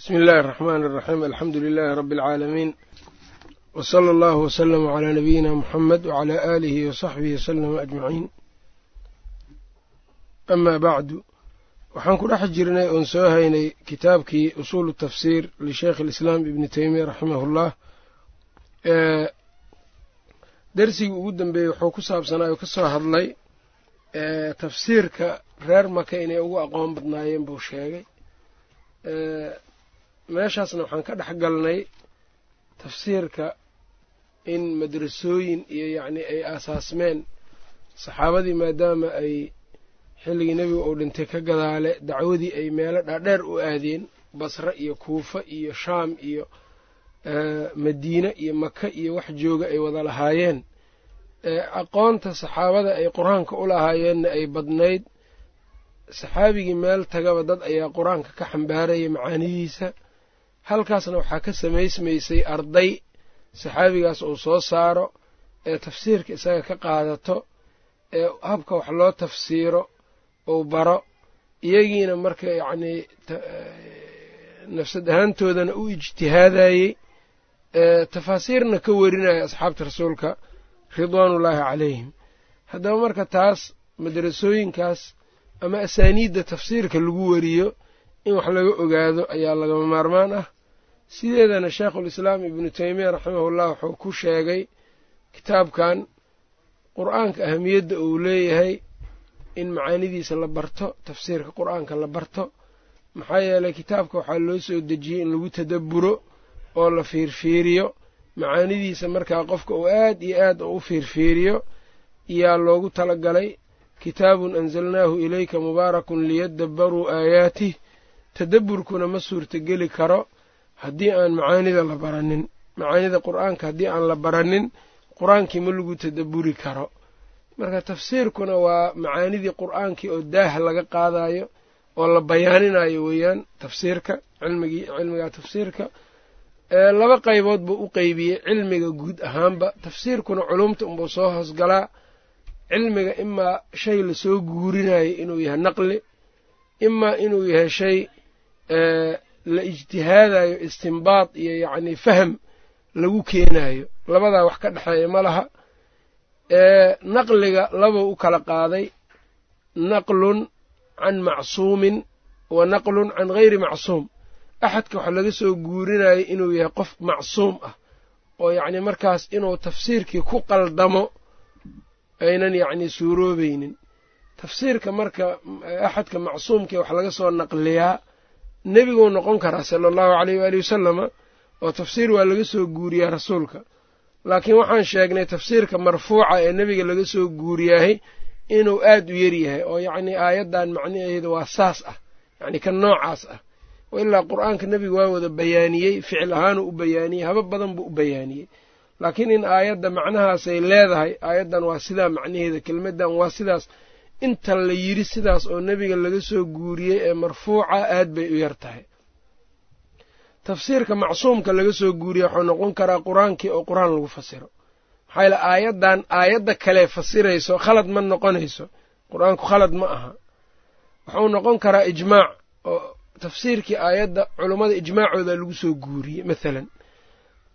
bsmi اllahi الرحmn الرaxيm alxamdu لilh rb العaalamiin wslى اllah wslm عlى nabiyina mxamed wعlى alihi وصaxbihi wslm aجmaciin ama bacdu waxaan ku dhex jirnay oon soo haynay kitaabkii usul tafsir lisheikh اlislaam ibni teymiya raximah اllah dersigii ugu dambeeyey wuxuu ku saabsanaa oo ka soo hadlay tafsiirka reer maka inay ugu aqoon badnaayeen buu sheegay meeshaasna waxaan ka dhex galnay tafsiirka in madrasooyin iyo yacni ay aasaasmeen saxaabadii maadaama ay xilligii nebiga uu dhintay ka gadaale dacwadii ay meelo dhaadheer u aadeen basre iyo kuufa iyo shaam iyo madiine iyo maka iyo wax jooga ay wada lahaayeen. Aqoonta saxaabada ay qur'aanka u lahaayeenna ay badnayd saxaabigii meel tagaba dad ayaa qur'aanka ka xambaaraya macaanidiisa halkaasna waxaa ka samaysmaysay arday saxaabigaas uu soo saaro ee tafsiirka isaga ka qaadato ee habka wax loo tafsiiro uu baro iyagiina marka yacnii nafsad ahaantoodana u ijtihaadayey tafaasiirna ka warinaya asxaabta rasuulka ridwaanullaahi calayhim. Haddaba marka taas madrasooyinkaas ama asaaniidda tafsiirka lagu wariyo in wax laga ogaado ayaa lagama maarmaan ah. Sideedana sheekhulislaam ibnu teymiya raximahullah wuxuu ku sheegay kitaabkan qur'aanka ahamiyadda uu leeyahay in macaanidiisa la barto tafsiirka qur'aanka la barto. Maxaa yeelay kitaabka waxaa loo soo dejiyey in lagu tadabburo oo la fiirfiiriyo. Macaanidiisa markaa qofka uu aad iyo aad u fiirfiiriyo yaa loogu talagalay kitaabun anzalnaahu ilayka mubaarakun liyadabbaruu aayaatih tadabburkuna ma suurtogeli karo haddii aan macaanida la baranin. Macaanida qur'aanka haddii aan la baranin qur'aankii ma lagu tadabburi karo. Marka tafsiirkuna waa macaanidii qur'aankii oo daah laga qaadayo oo la bayaaninayo weeyaan tafsiirka cilmigii cilmiga tafsiirka. Laba qaybood buu u qeybiyey cilmiga guud ahaanba. Tafsiirkuna culumta unbuu soo hoosgalaa cilmiga imaa shay la soo guurinayo inuu yahay naqli imaa inuu yahay shay la ijtihaadayo istimbaad iyo yacni faham lagu keenayo labadaa wax ka dhexeeya ma laha. Naqliga labuu u kala qaaday. Naqlun can macsuumin wa naqlun can gayri macsuum. Axadka waxa laga soo guurinayo inuu yahay qof macsuum ah oo yacni markaas inuu tafsiirkii ku qaldamo aynan yacni suuroobaynin. Tafsiirka marka axadka macsuumkii wax laga soo naqliyaa nebiguu noqon karaa sala allahu caleyh waali wasalama oo tafsiir waa laga soo guuriyaa rasuulka. Laakiin waxaan sheegnay tafsiirka marfuuca ee nebiga laga soo guuriyaahay inuu aad u yaryahay oo yacnii aayaddan macnaheeda waa saas ah yacni kan noocaas ah. Ilaa qur'aanka nebiga waa wada bayaaniyey ficil ahaanuu u bayaaniyey haba badan buu u bayaaniyey. Laakiin in aayadda macnahaasay leedahay aayaddan waa sidaa macnaheeda kelmaddan waa sidaas inta la yidhi sidaas oo nebiga laga soo guuriyey ee marfuuca aad bay u yar tahay. Tafsiirka macsuumka laga soo guuriye waxuu noqon karaa qur'aankii oo qur'aan lagu fasiro. Maxaa yaele aayaddan aayadda kale fasirayso khalad ma noqonayso. Qur'aanku khalad ma aha. Wuxuu noqon karaa ijmaac oo tafsiirkii aayadda culummada ijmaacooda lagu soo guuriyey mathalan.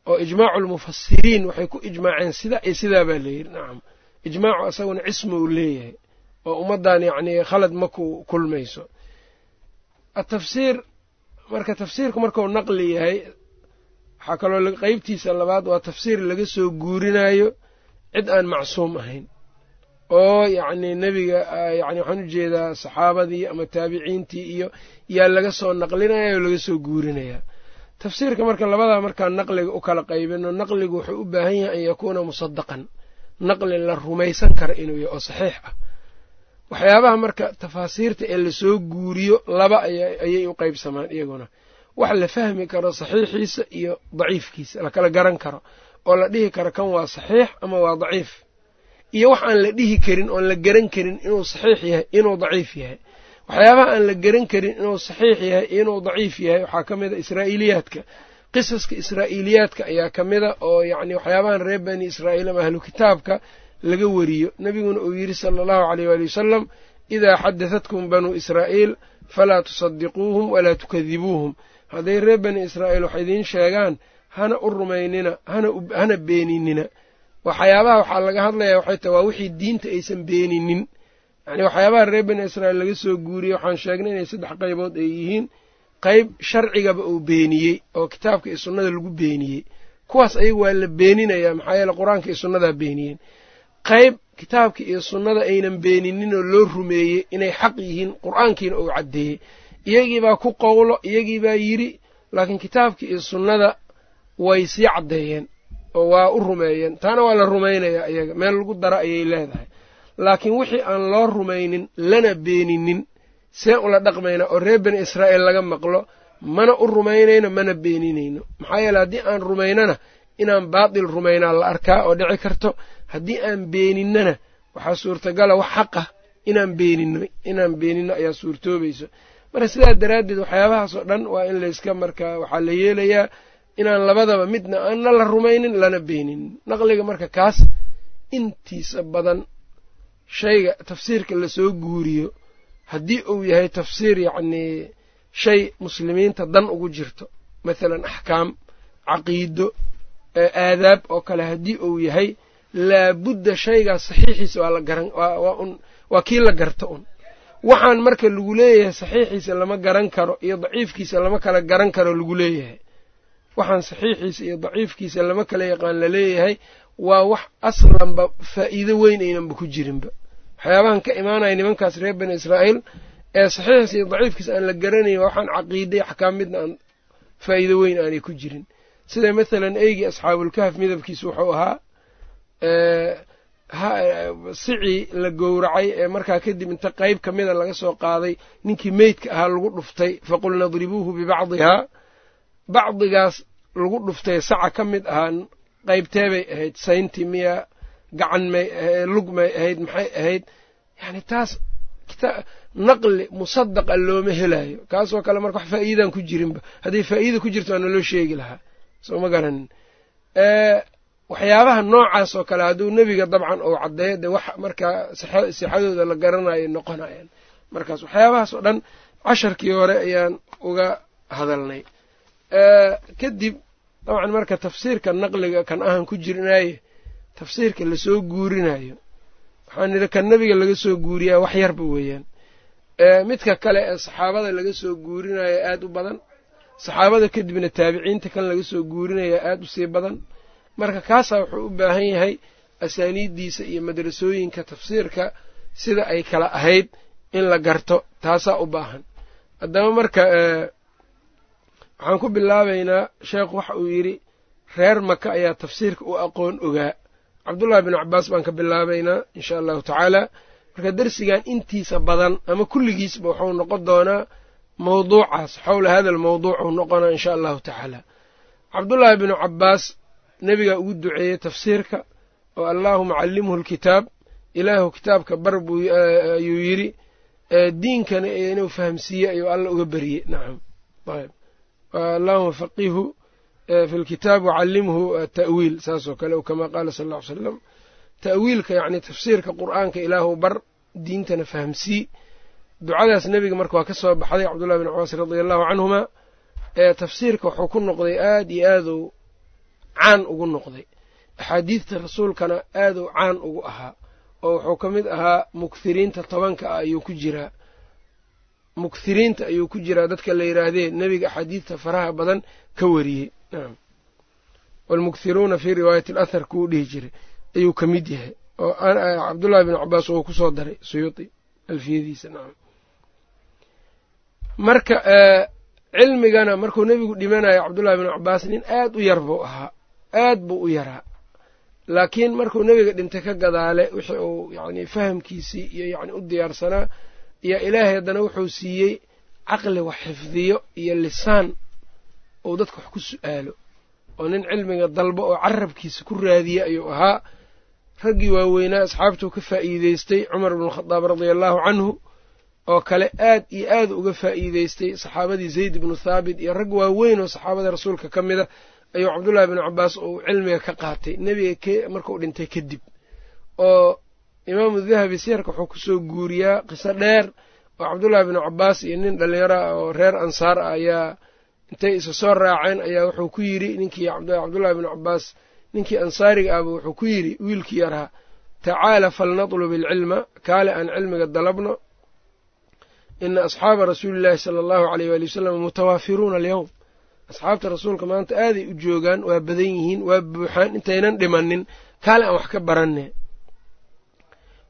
Oo ijmaacu lmufasiriin waxay ku ijmaaceen sidaa iyo sidaa baa layidhi nacam ijmaacu asaguna cisma uu leeyahay oo ummaddan yacnii khalad ma ku kulmayso. Atafsiir marka tafsiirku markuu naqli yahay waxaa kaloo qeybtiisa labaad waa tafsiir laga soo guurinayo cid aan macsuum ahayn. Oo yacnii nebiga yani waxaan u jeedaa saxaabadii ama taabiciintii iyo yaa laga soo naqlinaya oo laga soo guurinayaa. Tafsiirka marka labadaa markaan naqliga u kala qaybino naqligu wuxuu u baahan yahay an yakuuna musadaqan naqli la rumaysan kara inuu yahay oo saxiix ah waxyaabaha marka tafaasiirta ee la soo guuriyo laba ayay u qaybsamaan iyaguna. Wax la fahmi karo saxiixiisa iyo daciifkiisa la kala garan karo. Oo la dhihi karo kan waa saxiix ama waa daciif. Iyo wax aan la dhihi karin oon la garan karin inuu saxiix yahay inuu daciif yahay. Waxyaabaha aan la garan karin inuu saxiix yahay inuu daciif yahay waxaa ka mid a israa'iiliyaadka. Qisaska israa'iiliyaadka ayaa ka mida oo yacni waxyaabahan reer bani israa'iil ama ahlu kitaabka laga wariyo. Nebiguna uu yidhi sala allahu caleyh waali wasalam idaa xadahatkum banuu israa'iil falaa tusadiquuhum walaa tukadibuuhum. Hadday reer bani israa'iil wax idiin sheegaan hana u rumaynina hana beeninina. Waxyaabaha waxaa laga hadlayaa waxay tahay waa wixii diinta aysan beeninin. Yacni waxyaabaha reer bani israa'iil laga soo guuriyey waxaan sheegnay inay saddex qaybood ay yihiin. Qayb sharcigaba uu beeniyey oo kitaabka iyo sunnada lagu beeniyey. Kuwaas ayaga waa la beeninayaa maxaa yeele qur'aanka iyo sunnadaa beeniyeen qayb kitaabka iyo sunnada aynan beeninin oo loo rumeeyey inay xaq yihiin qur'aankiina uu caddeeyey. Iyagiibaa ku qowlo iyagiibaa yidhi laakiin kitaabka iyo sunnada way sii caddeeyeen oo waa u rumeeyeen. Taana waa la rumaynayaa iyaga meel lagu dara ayay leedahay. Laakiin wixii aan loo rumaynin lana beeninin see ula dhaqmaynaa oo reer bani israa'iil laga maqlo mana u rumaynayno mana beeninayno. Maxaa yeele haddii aan rumaynana inaan baatil rumaynaa la arkaa oo dhici karto haddii aan beeninnana waxaa suurtagala wax xaqah inaan beenino inaan beenino ayaa suurtoobayso. Marka sidaa daraaddeed waxyaabahaasoo dhan waa in layska markaa waxaa la yeelayaa inaan labadaba midna aanna la rumaynin lana beeninin naqliga marka kaas intiisa badan shayga tafsiirka la soo guuriyo haddii uu yahay tafsiir yacnii shay muslimiinta dan ugu jirto mathalan axkaam caqiido aadaab oo kale haddii uu yahay laabudda shaygaas saxiixiisa waa kii la garta un. Waxaan marka lagu leeyahay saxiixiisa lama garan karo iyo daciifkiisa lama kala garan karo lagu leeyahay. Waxaan saxiixiisa iyo daciifkiisa lama kala yaqaan la leeyahay waa wax aslanba faa'iido weyn aynanba ku jirinba. Waxyaabahan ka imaanaya nimankaas reer bani israa'iil ee saxiixiisa iyo daciifkiisa aan la garanayn waa waxaan caqiiday axkaam midna aan faa'iido weyn aanay ku jirin sida mathalan eygii asxaabulkahaf midabkiisu wuxuu ahaa sicii la gowracay ee markaa kadib inta qayb ka mida laga soo qaaday ninkii meydka ahaa lagu dhuftay faqulna idribuuhu bibacdihaa bacdigaas lagu dhuftay saca ka mid ahaa qaybtee bay ahayd saynti miya gacan may lug may ahayd maxay ahayd yani taas naqli musadaqa looma helayo kaasoo kale marka wax faa'iidaan ku jirinba hadday faa'iida ku jirto waa naloo sheegi lahaa soo ma garanin waxyaabaha noocaas oo kale hadduu nebiga dabcan uu caddeeyo dee wax markaa sixadooda la garanayo noqonayaan. Markaas waxyaabahaas oo dhan casharkii hore ayaan uga hadalnay. Kadib dabcan marka tafsiirka naqliga kan ahan ku jirnaaye tafsiirka la soo guurinayo waxaan nidhi kan nebiga laga soo guuriyaa wax yarba weeyaan. Midka kale ee saxaabada laga soo guurinayo aad u badan saxaabada kadibna taabiciinta kan laga soo guurinaya aad u sii badan. Marka kaasaa wuxuu u baahan yahay asaaniiddiisa iyo madrasooyinka tafsiirka sida ay kala ahayd in la garto. Taasaa u baahan. Haddaba marka waxaan ku bilaabaynaa sheekhu waxa uu yidhi reer maka ayaa tafsiirka u aqoon ogaa. Cabdullahi bin cabaas baan ka bilaabaynaa insha allahu tacaala. Marka dersigan intiisa badan ama kulligiisba wuxuu noqon doonaa mawduucaas xowla hada almawduuc uu noqonaa insha allahu tacaala. Cabdullaahi binu cabaas nebigaa ugu duceeyey tafsiirka oo allaahuma callimhu alkitaab ilaahu kitaabka bar buu ayuu yidhi diinkana inuu fahamsiiye ayuu alla uga beriyey nacam ayb allahuma faqihu fi lkitaab wacallimhu ta'wiil saasoo kale kama qaala sal alla ly slam ta'wiilka yacni tafsiirka qur'aanka ilaahu bar diintana fahamsii ducadaas nebiga marka waa ka soo baxday cabdullahi bin cabaas radia allahu canhuma ee tafsiirka wuxuu ku noqday aad iyo aaduu caan ugu noqday. Axaadiidta rasuulkana aaduu caan ugu ahaa oo wuxuu ka mid ahaa mukthiriinta tobanka ah ayuu ku jiraa mukthiriinta ayuu ku jiraa dadka la yidhaahdee nebiga axaadiidta faraha badan ka wariyey. Waalmukthiruuna fii riwaayati alathar kuwu dhihi jiray. Ayuu ka mid yahay. Oo cabdullahi bin cabaas uu ku soo daray suyuudi alfiyadiisa. Nacam marka cilmigana markuu nebigu dhimanayo cabdullahi bin cabaas nin aad u yar buu ahaa. Aad buu u yaraa. Laakiin markuu nebiga dhintay ka gadaale wixii uu yacni fahamkiisii iyo yacni u diyaarsanaa iyo ilaahay haddana wuxuu siiyey caqli wax xifdiyo iyo lisaan uu dadka wax ku su'aalo. Oo nin cilmiga dalbo oo carabkiisa ku raadiye ayuu ahaa. Raggii waaweynaa asxaabtuu ka faa'iideystay cumar bnukhadaab radia allaahu canhu oo kale aad iyo aad uga faa'iideystay saxaabadii zayd ibnu thaabit iyo rag waaweyn oo saxaabada rasuulka ka mida ayuu cabdullaahi binu cabaas uu cilmiga ka qaatay. Nebiga markuu dhintay kadib oo imaamu dahabi siyarka wuxuu ku soo guuriyaa qiso dheer oo cabdullaahi binu cabaas iyo nin dhallinyaro ah oo reer ansaar ah ayaa intay isa soo raaceen ayaa wuxuu ku yidhi ninkii cabdullahi bnu cabbaas ninkii ansaariga ahba wuxuu ku yidhi wiilkii yaraa tacaala falnatlub ilcilma kaale aan cilmiga dalabno ina asxaaba rasuuli llaahi sala allahu aleyh waali wasalam mutawaafiruuna alyowm asxaabta rasuulka maanta aaday u joogaan waa badan yihiin waa buuxaan intaynan dhimanin kaale aan wax ka baranne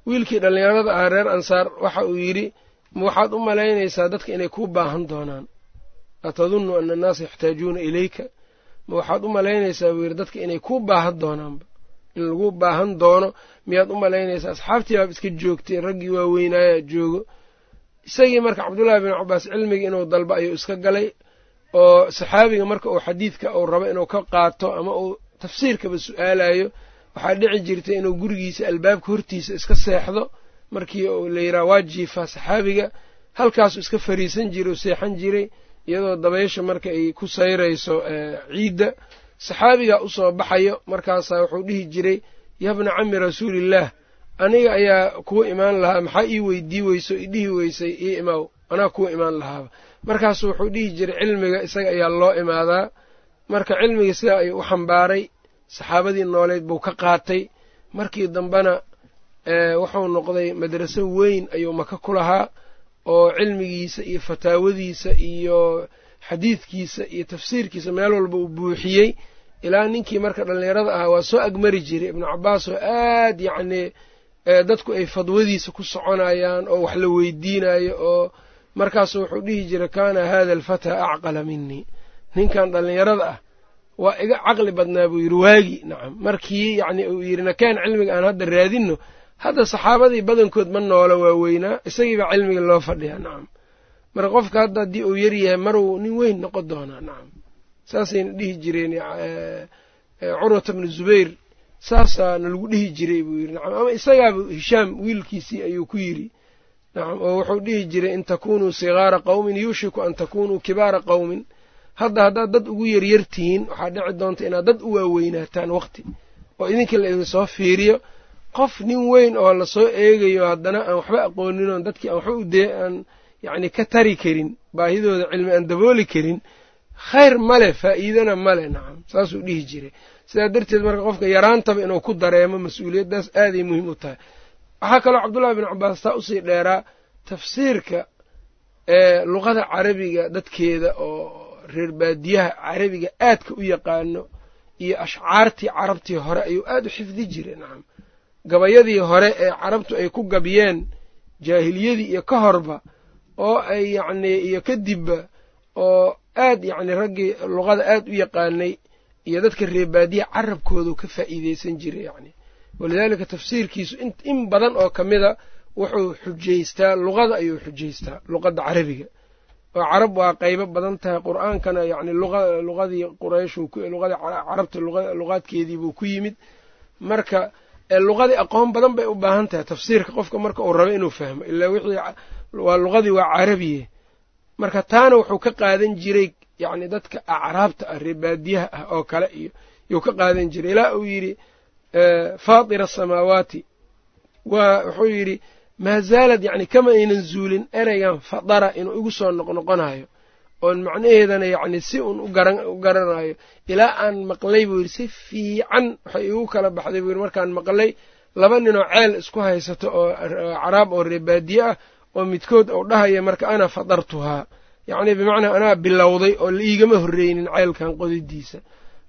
wiilkii dhallinyarada ah reer ansaar waxa uu yidhi waxaad u malaynaysaa dadka inay kuu baahan doonaan atadunnu ana annaasa yaxtaajuuna ilayka ma waxaad u malaynaysaa buu yidhi dadka inay kuu baahan doonaanba in lagu baahan doono miyaad u malaynaysaa asxaabtii baab iska joogtay raggii waaweynaayaa joogo isagii marka cabdullaahi bin cabbaas cilmigii inuu dalbo ayuu iska galay oo saxaabiga marka uu xadiidka uu rabo inuu ka qaato ama uu tafsiirkaba su'aalayo waxaa dhici jirtay inuu gurigiisa albaabka hortiisa iska seexdo. Markii uu la yidhaha waa jiifaa saxaabiga halkaasuu iska fariisan jiray oo seexan jiray iyadoo dabaysha marka ay ku sayrayso ciidda. Saxaabigaa u soo baxayo markaasaa wuxuu dhihi jiray yabna cami rasuulillaah aniga ayaa kuwa imaan lahaa maxaa ii weydii weyso idhihi weysay ii imaaw. Anaa kuwa imaan lahaaba. Markaasu wuxuu dhihi jiray cilmiga isaga ayaa loo imaadaa. Marka cilmiga sidaa ayuu u xambaaray saxaabadii nooleyd buu ka qaatay. Markii dambena wuxuu noqday madraso weyn ayuu maka ku lahaa oo cilmigiisa iyo fataawadiisa iyo xadiidkiisa iyo tafsiirkiisa meel walba uu buuxiyey. Ilaa ninkii marka dhallinyarada ahaa waa soo agmari jiray ibnu cabbaas oo aad yacnii dadku ay fadwadiisa ku soconayaan oo wax la weydiinayo oo markaasu wuxuu dhihi jiray kaana hada alfataa acqala minii ninkan dhallinyarada ah waa iga caqli badnaa buu yidhi waagi nacam. Markii yacni uu yidhi nakeen cilmiga aan hadda raadinno hadda saxaabadii badankood ma noola waaweynaa isagiibaa cilmiga loo fadhiyaa nacam. Marka qofka hadda haddii uu yaryahay maruu nin weyn noqon doonaa nacam. Saasayna dhihi jireen curwata bnu zubayr saasaana lagu dhihi jiray buu yidhi. Nacam ama isagaaba hishaam wiilkiisii ayuu ku yidhi. Nacam oo wuxuu dhihi jiray in takunuu sigaara qowmin yuushiku an takunuu kibaara qowmin hadda haddaad dad ugu yaryar tihiin waxaa dhici doonta inaad dad u waaweynaataan waqti. Oo idinka la idin soo fiiriyo. Qof nin weyn oo la soo eegayo haddana aan waxba aqoonin oon dadkii aan waxba udee aan yacni ka tari karin baahidooda cilmi aan dabooli karin khayr male faa'iidana male nacam. Saasuu dhihi jiray sidaa darteed marka qofka yaraantaba inuu ku dareemo mas'uuliyaddaas aaday muhiim u tahay. Waxaa kaloo cabdullahi bin cabbaas taa u sii dheeraa tafsiirka ee luqada carabiga dadkeeda oo reer baadiyaha carabiga aadka u yaqaano iyo ashcaartii carabtii hore ayuu aad u xifdi jiray nacam gabayadii hore ee carabtu ay ku gabiyeen jaahiliyadii iyo ka horba oo ay yacnii iyo kadibba oo aad yacni raggii luqada aad u yaqaanay iyo dadka reebaadiya carabkoodu ka faa'iideysan jiray yacni. Walidaalika tafsiirkiisu in badan oo ka mida wuxuu xujaystaa luqada ayuu xujaystaa luqadda carabiga. Oo carab waa qaybo badan tahay qur'aankana yacni luqadii quraysh luqadii carabta luqaadkeediibuu ku yimid. Marka luqadii aqoon badan bay u baahan tahay. Tafsiirka qofka marka uu rabo inuu fahmo. Ilaa wixii waa luqadii waa carabiye. Marka taana wuxuu ka qaadan jiray yacni dadka acraabta ah reebaadiyaha ah oo kale iyo yuu ka qaadan jiray. Ilaa uu yidhi faatira asamaawaati waa wuxuu yidhi maa zaalad yacni kama aynan zuulin ereygan fadara inuu igu soo noqnoqonayo oon macnaheedana yacni si uun u garanayo. Ilaa aan maqlay buu yidhi si fiican waxay igu kala baxday buu yidhi. Markaan maqlay laba ninoo ceel isku haysato oo caraab oo reebaadiye ah oo midkood uu dhahaya marka ana fadartuhaa yacni bimacnaa anaa bilowday oo la iigama horreynin ceylkan qodidiisa.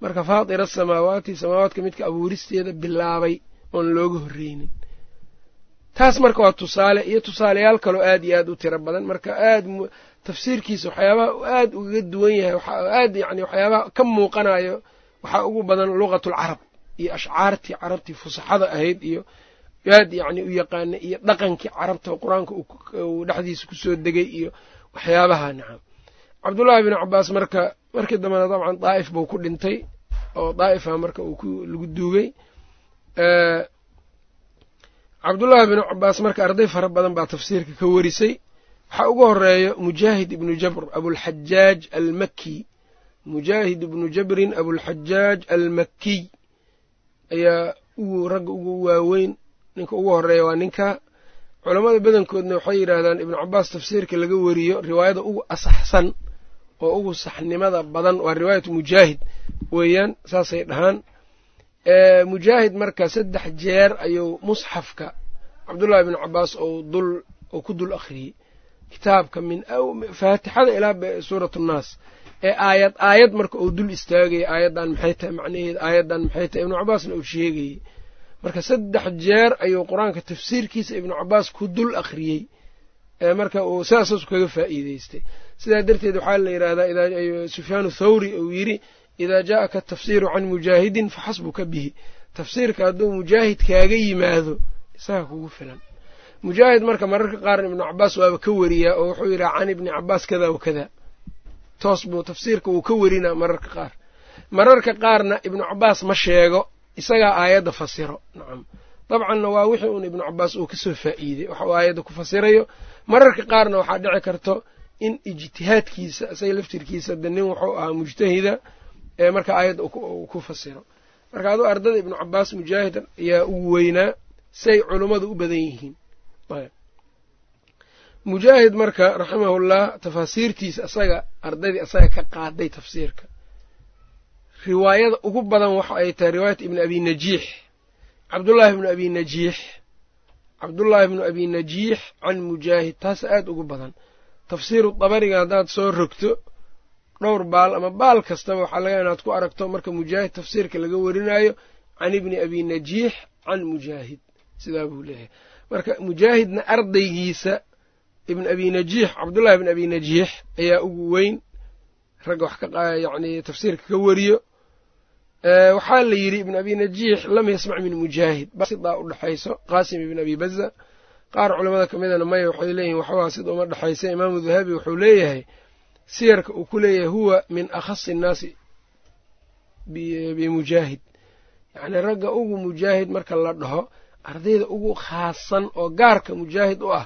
Marka faatira asamaawaati samaawaadka midka abuuristeeda bilaabay oon looga horreynin. Taas marka waa tusaale iyo tusaalayaal kaloo aad iyo aad u tiro badan. Marka aad tafsiirkiisa waxyaabaha aad ugaga duwan yahay aad yani waxyaabaha ka muuqanayo waxaa ugu badan luqatulcarab iyo ashcaartii carabtii fusaxada ahayd iyo aad yacni u yaqaana iyo dhaqankii carabta qur'aanka uu dhexdiisa ku soo degay iyo waxyaabaha nacam cabdullaahi bin cabaas marka markii dambena dabcan daa'if buu ku dhintay oo daa'ifa marka uu lagu duugay cabdullaahi bin cabaas marka arday fara badan baa tafsiirka ka warisay. Waxaa ugu horeeyo mujaahid ibnu jabr abulxajaaj almakki. Mujaahid ibnu jabrin abulxajaaj almakkiy ayaa ugu ragga ugu waaweyn ninka ugu horreeya waa ninka culammada badankoodna waxay yidhaahdaan ibnu cabaas tafsiirka laga wariyo riwaayada ugu asaxsan oo ugu saxnimada badan waa riwaayatu mujaahid weeyaan saasay dhahaan. Mujaahid marka saddex jeer ayuu musxafka cabdullahi bnu cabaas ou dul ou ku dul akhriyey. Kitaabka min faatixada ilaa suuratu nnaas ee aayad aayad marka uu dul istaagayay aayaddan maxay tahay macnaheeda aayaddan maxay tahay? Ibnu cabaasna uu sheegayey marka saddex jeer ayuu qur'aanka tafsiirkiisa ibnu cabaas ku dul akhriyey marka uu sidaasaasu kaga faa'iideystay sidaa darteed waxaa la yidhahdaa sufyaanu thawri uu yidhi idaa jaa'aka atafsiiru can mujaahidin faxasbuka bihi. Tafsiirka hadduu mujaahid kaaga yimaado isaga kugu filan. Mujaahid marka mararka qaarna ibnu cabaas waaba ka weriyaa oo wuxuu yidhaha can ibni cabaas kada wa kada toos buu tafsiirka wuu ka werinaa mararka qaar. Mararka qaarna ibnu cabaas ma sheego isagaa aayadda fasiro. Nacam. Dabcanna waa wixii uun ibnu cabaas uu ka soo faa'iidey waxa uu aayadda ku fasirayo. Mararka qaarna waxaa dhici karto in ijtihaadkiisa isaga laftirkiisa de nin wuxuu ahaa mujtahida ee marka aayadda ku fasiro. Marka aduu ardada ibnu cabaas mujaahid ayaa ugu weynaa say culummadu u badan yihiin. Mujaahid marka raximahullah tafaasiirtiisa asaga ardaydii asaga ka qaaday tafsiirka riwaayada ugu badan waxa ay tahay riwaayat ibni abi najiix cabdullaahi ibnu abi najiix cabdullaahi ibnu abi najiix can mujaahid. Taas aad ugu badan. Tafsiiru dabariga haddaad soo rogto dhowr baal ama baal kastaba waxaa laga inaad ku aragto marka mujaahid tafsiirka laga warinaayo can ibni abi najiix can mujaahid. Sidaa buu leeyahay. Marka mujaahidna ardaygiisa ibn abi najiix cabdullahi ibn abi najiix ayaa ugu weyn. Ragga wax ka yacni tafsiirka ka wariyo waxaa la yidhi ibn abi najiix lam yasmac min mujaahid. Sidaa u dhexayso qaasim ibn abi baza qaar culamada ka midana maya waxay leeyihiin waxbaa sida uma dhexaysa imaamu dahabi wuxuu leeyahay siyarka uu ku leeyahay huwa min akhasi innaasi bimujaahid yacni ragga ugu mujaahid marka la dhaho ardayda ugu khaasan oo gaarka mujaahid u ah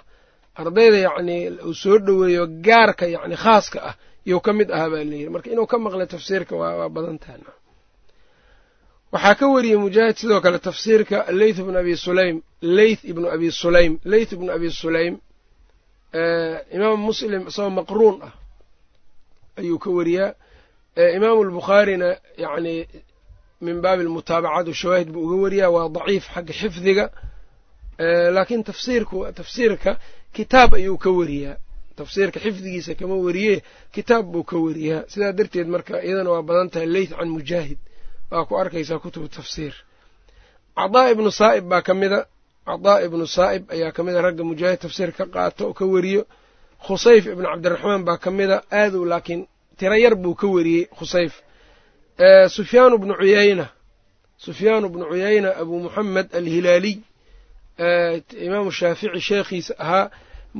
ardayda yacnii uu soo dhoweeyo gaarka yacni khaaska ah iyou ka mid ahaa baa layidhi marka inuu ka maqlay tafsiirka waa badan tahay waxaa ka wariyey mujaahid sidoo kale tafsiirka leyth ibnu abi sulaym leyth ibnu abi sulaym leyth ibnu abi sulaym imaam muslim isagoo maqruun ah ayuu ka wariyaa. Imaamu albukhaarina yacni min baabi almutaabacaat washawaahid buu uga wariyaa waa daciif xagga xifdiga. Laakiin tafsiirku tafsiirka kitaab ayuu ka wariyaa. Tafsiirka xifdigiisa kama wariye kitaab buu ka wariyaa. Sidaa darteed marka iyadana waa badan tahay leyth can mujaahid waa ku arkaysaa kutubu tafsiir. Cadaa ibnu saa'ib baa ka mida. Cadaa ibnu saa'ib ayaa ka mida. Ragga mujaahid tafsiir ka qaato oo ka wariyo. Khusayf ibnu cabdiraxmaan baa ka mida. Aadow laakiin tiro yar buu ka wariyey khusayf. Sufyaanu bnu cuyayna sufyaanu bnu cuyayna abu muxamed alhilaaliy imaamu shaafici sheekhiisa ahaa.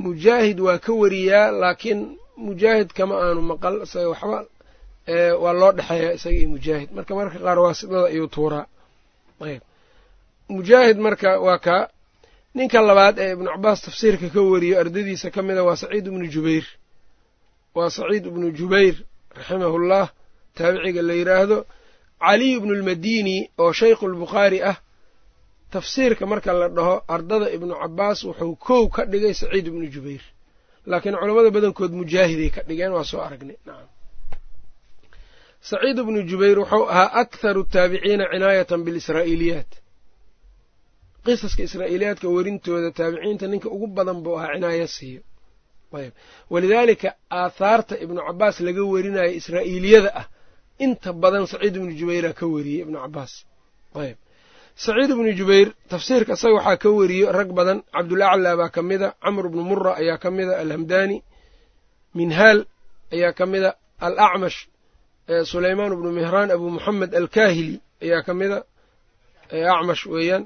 Mujaahid waa ka wariyaa laakiin mujaahid kama aanu maqal. Isaga waxba waa loo dhexeeyaa isaga iyo mujaahid. Marka marka qaar waasidada ayuu tuuraa ayb. Mujaahid marka waa kaa ninka labaad ee ibnu cabaas tafsiirka ka wariyo ardadiisa ka mida waa saciid ibnu jubayr. Waa saciid ibnu jubayr raximahullah taabiciga la yidhaahdo caliy ibnu lmadini oo shaykhu lbukhaari ah. Tafsiirka marka la dhaho ardada ibnu cabaas wuxuu kow ka dhigay saciid ibnu jubayr. Laakiin culammada badankood mujaahiday ka dhigeen waa soo aragnay saciid ibnu jubayr wuxuu ahaa akharu taabiciina cinaayatan bilisraa'iiliyaat. Qisaska israa'iiliyaadka werintooda taabiciinta ninka ugu badan buu ahaa cinaayo siiyo. Ayb. Walidaalika aathaarta ibnu cabaas laga werinayo israa'iiliyada ah inta badan saciid ibnu jubayraa ka weriyey ibnu cabaas ayb. Saciid ibnu jubayr tafsiirka isaga waxaa ka weriyo rag badan cabdulaclaa baa ka mida camr bnu mura ayaa ka mida alhamdani minhaal ayaa ka mida alacmash sulaymaan bnu mihraan abu muxamed alkaahili ayaa ka mida acmash weeyaan.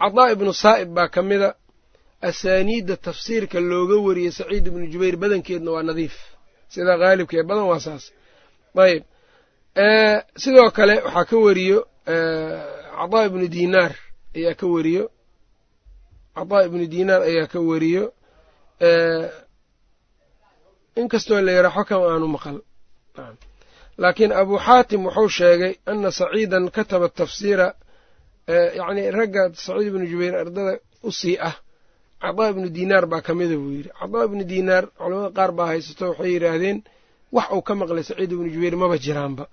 Cadaa ibnu saa'ib baa ka mida. Asaaniidda tafsiirka looga wariyey saciid ibnu jubayr badankeedna waa nadiif. Sida haalibka ee badan waa saas. Ayb sidoo kale waxaa ka weriyo cadaa ibnu dinaar ayaa ka weriyo cadaa ibnu dinaar ayaa ka weriyo inkastoo la yara xokam aanu maqal laakiin abu xaatim wuxuu sheegay ana saciidan kataba tafsiira yacni ragga saciid ibnu jubayr ardada u sii ah. Cadaa ibnu dinaar baa ka mida buu yidhi. Cadaa ibnu dinaar culamada qaar baa haysato waxay yidhaahdeen wax uu ka maqlay saciid ibnu jubayr maba jiraanba.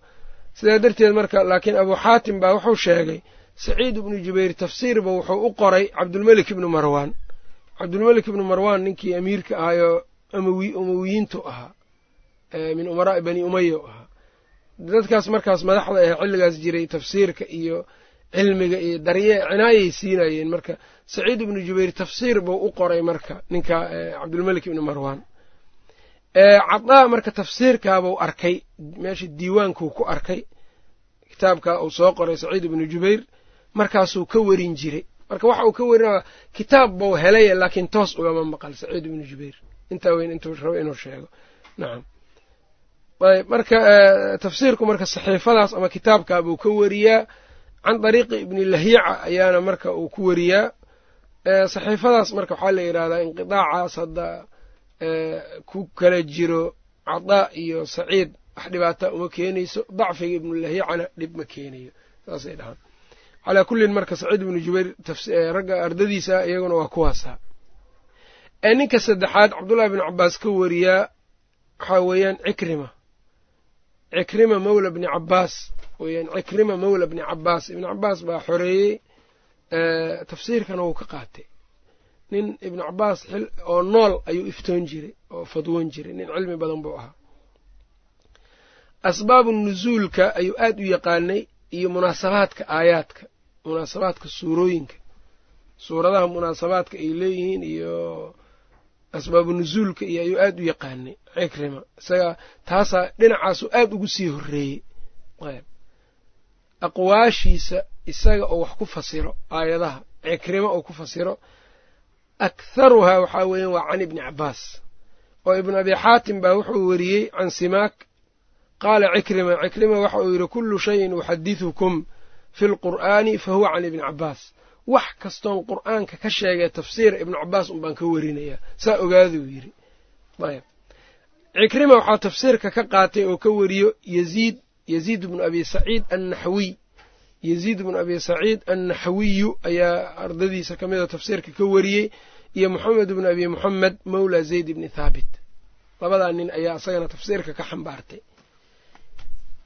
Sidaa darteed marka laakiin abuu xaatim baa wuxuu sheegay saciid ibnu jubayr tafsiirba wuxuu u qoray cabdulmelik ibnu marwaan. Cabdulmelik ibnu marwaan ninkii amiirka ahayoo umawiyiintu ahaa min umaraa'i bani umaya u ahaa dadkaas markaas madaxda ah xilligaas jiray tafsiirka iyo cilmiga iyo darye cinaayay siinayeen marka. Saciid ibnu jubayr tafsiir buu u qoray marka ninka cabdulmelik ibnu marwaan. Cadaa marka tafsiirkaabuu arkay meesha diiwaankuu ku arkay. Kitaabka uu soo qoray saciid ibnu jubayr markaasuu ka werin jiray. Marka waxa uu ka werinaya kitaab buu helay laakiin toos ugama maqal saciid ibnu jubayr. Intaa weyn intuu rabo inuu sheego. Nacam marka tafsiirku marka saxiifadaas ama kitaabkaa buu ka weriyaa can dariiqi ibni lahyaca ayaana marka uu ku weriyaa saxiifadaas marka waxaa la yidhahdaa inqidaacaas hadda ku kala jiro cadaa iyo saciid. Wax dhibaata uma keenayso dacfiga ibnulahyacana dhib ma keenayo. Saasay dhahaan. Calaa kullin marka saciid ibnu jubayr ragga ardadiisa iyaguna waa kuwaasa ninka saddexaad cabdullahi bn cabaas ka wariyaa waxaa weeyaan cikrima cikrima mawla bni cabaas weyaan cikrima mawla bni cabaas ibni cabaas baa xoreeyey tafsiirkana wuu ka qaatay. Nin ibnu cabaas oo nool ayuu iftoon jiray oo fadwoon jiray nin cilmi badan buu ahaa. Asbaabu nusuulka ayuu aad u yaqaanay iyo munaasabaadka aayaadka munaasabaadka suurooyinka. Suuradaha munaasabaadka ay leeyihiin iyo asbaabu nusuulka iyo ayuu aad u yaqaanay cikrima. Isaga taasaa dhinacaasu aad ugu sii horreeyey. Aqwaashiisa isaga oo wax ku fasiro aayadaha cikrima oo ku fasiro aktharuhaa waxaa weeyaan waa can ibni cabaas oo ibnu abi xaatim baa wuxuu weriyey can simaak qaala cikrima cikrima waxa uu yidhi kullu shayin uxadidukum fi lqur'aani fa huwa can ibni cabaas wax kastoon qur'aanka ka sheegay tafsiira ibnu cabaas un baan ka werinayaa saa ogaaduu yidhi. Ayb cikrima waxaa tafsiirka ka qaatay oo ka weriyo yaziid yaziid bnu abi saciid annaxwiy yaziid bnu abi saciid annaxwiyu ayaa ardadiisa ka mida tafsiirka ka wariyey. Iyo moxamed bnu abi moxamed mawla zayd bni thaabit. Labadaa nin ayaa isagana tafsiirka ka xambaartay.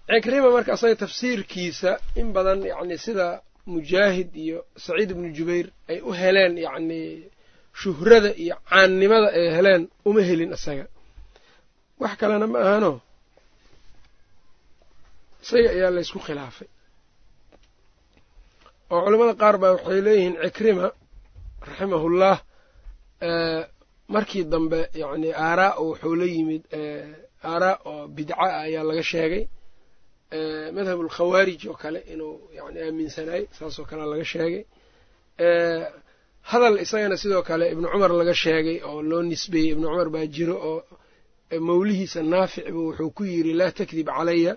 Cikrima marka isaga tafsiirkiisa in badan yacni sida mujaahid iyo saciid ibnu jubayr ay u heleen yacni shuhrada iyo caannimada ay heleen uma helin isaga wax kalena ma ahano isaga ayaa laysku khilaafay. Oo culamada qaar baa waxay leeyihiin cikrima raximahullah markii dambe yacni aaraa oo wuxuu la yimid aaraa oo bidca ah ayaa laga sheegay madhab alkhawaarij oo kale inuu yani aaminsanaay saasoo kalea laga sheegay. Hadal isagana sidoo kale ibnu cumar laga sheegay oo loo nisbeeyey. Ibnu cumar baa jiro oo mawlihiisa naaficbu wuxuu ku yidhi laa takdib calaya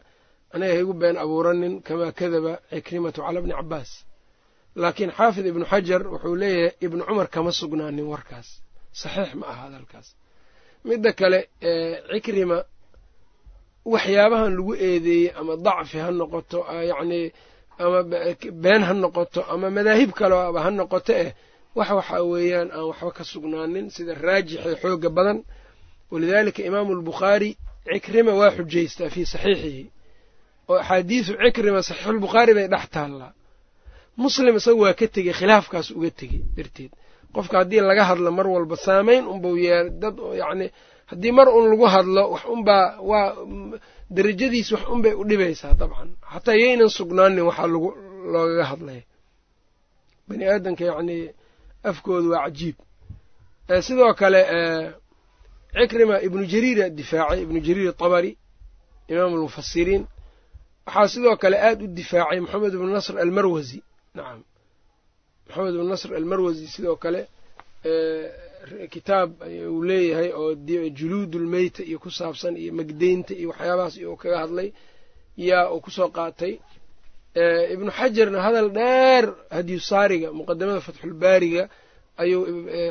anaga ha igu been abuuranin kamaa kadaba cikrimatu cala bni cabaas laakiin xaafid ibnu xajar wuxuu leeyahay ibnu cumar kama sugnaanin warkaas. Saxiix ma aha hadalkaas. Midda kale cikrima waxyaabahan lagu eedeeyey ama dacfi ha noqoto yacnii ama been ha noqoto ama madaahib kaleaba ha noqoto eh wax waxaa weeyaan aan waxba ka sugnaanin sida raajixee xooga badan. Walidaalika imaamu albukhaari cikrima waa xujaystaa fii saxiixihi. Oo axaadiisu cikrima saxiixulbukhaari bay dhex taallaa. Muslim isaga waa ka tegey khilaafkaas uga tegey darteed. Qofka haddii laga hadlo mar walba saamayn unbau yeelay dad yacni haddii mar un lagu hadlo wax unbaa waa derajadiis wax unbay u dhibaysaa dabcan. Xataa yaynan sugnaanin waxaa lagu loogaga hadlaya bani aadamka yacnii afkooda waa cajiib. Sidoo kale cikrima ibnu jariira difaacay ibnu jariir atabari imaamu almufasiriin waxaa sidoo kale aad u difaacay moxamed ibnu nasr almarwasi nacam moxamed ibnu nasr almarwasi sidoo kale kitaab uu leeyahay oo juluudulmeyta iyo ku saabsan iyo magdeynta iyo waxyaabahaas uu kaga hadlay yaa uu ku soo qaatay. Ibnu xajarna hadal dheer hadiyusaariga muqadamada fatxulbaariga ayuu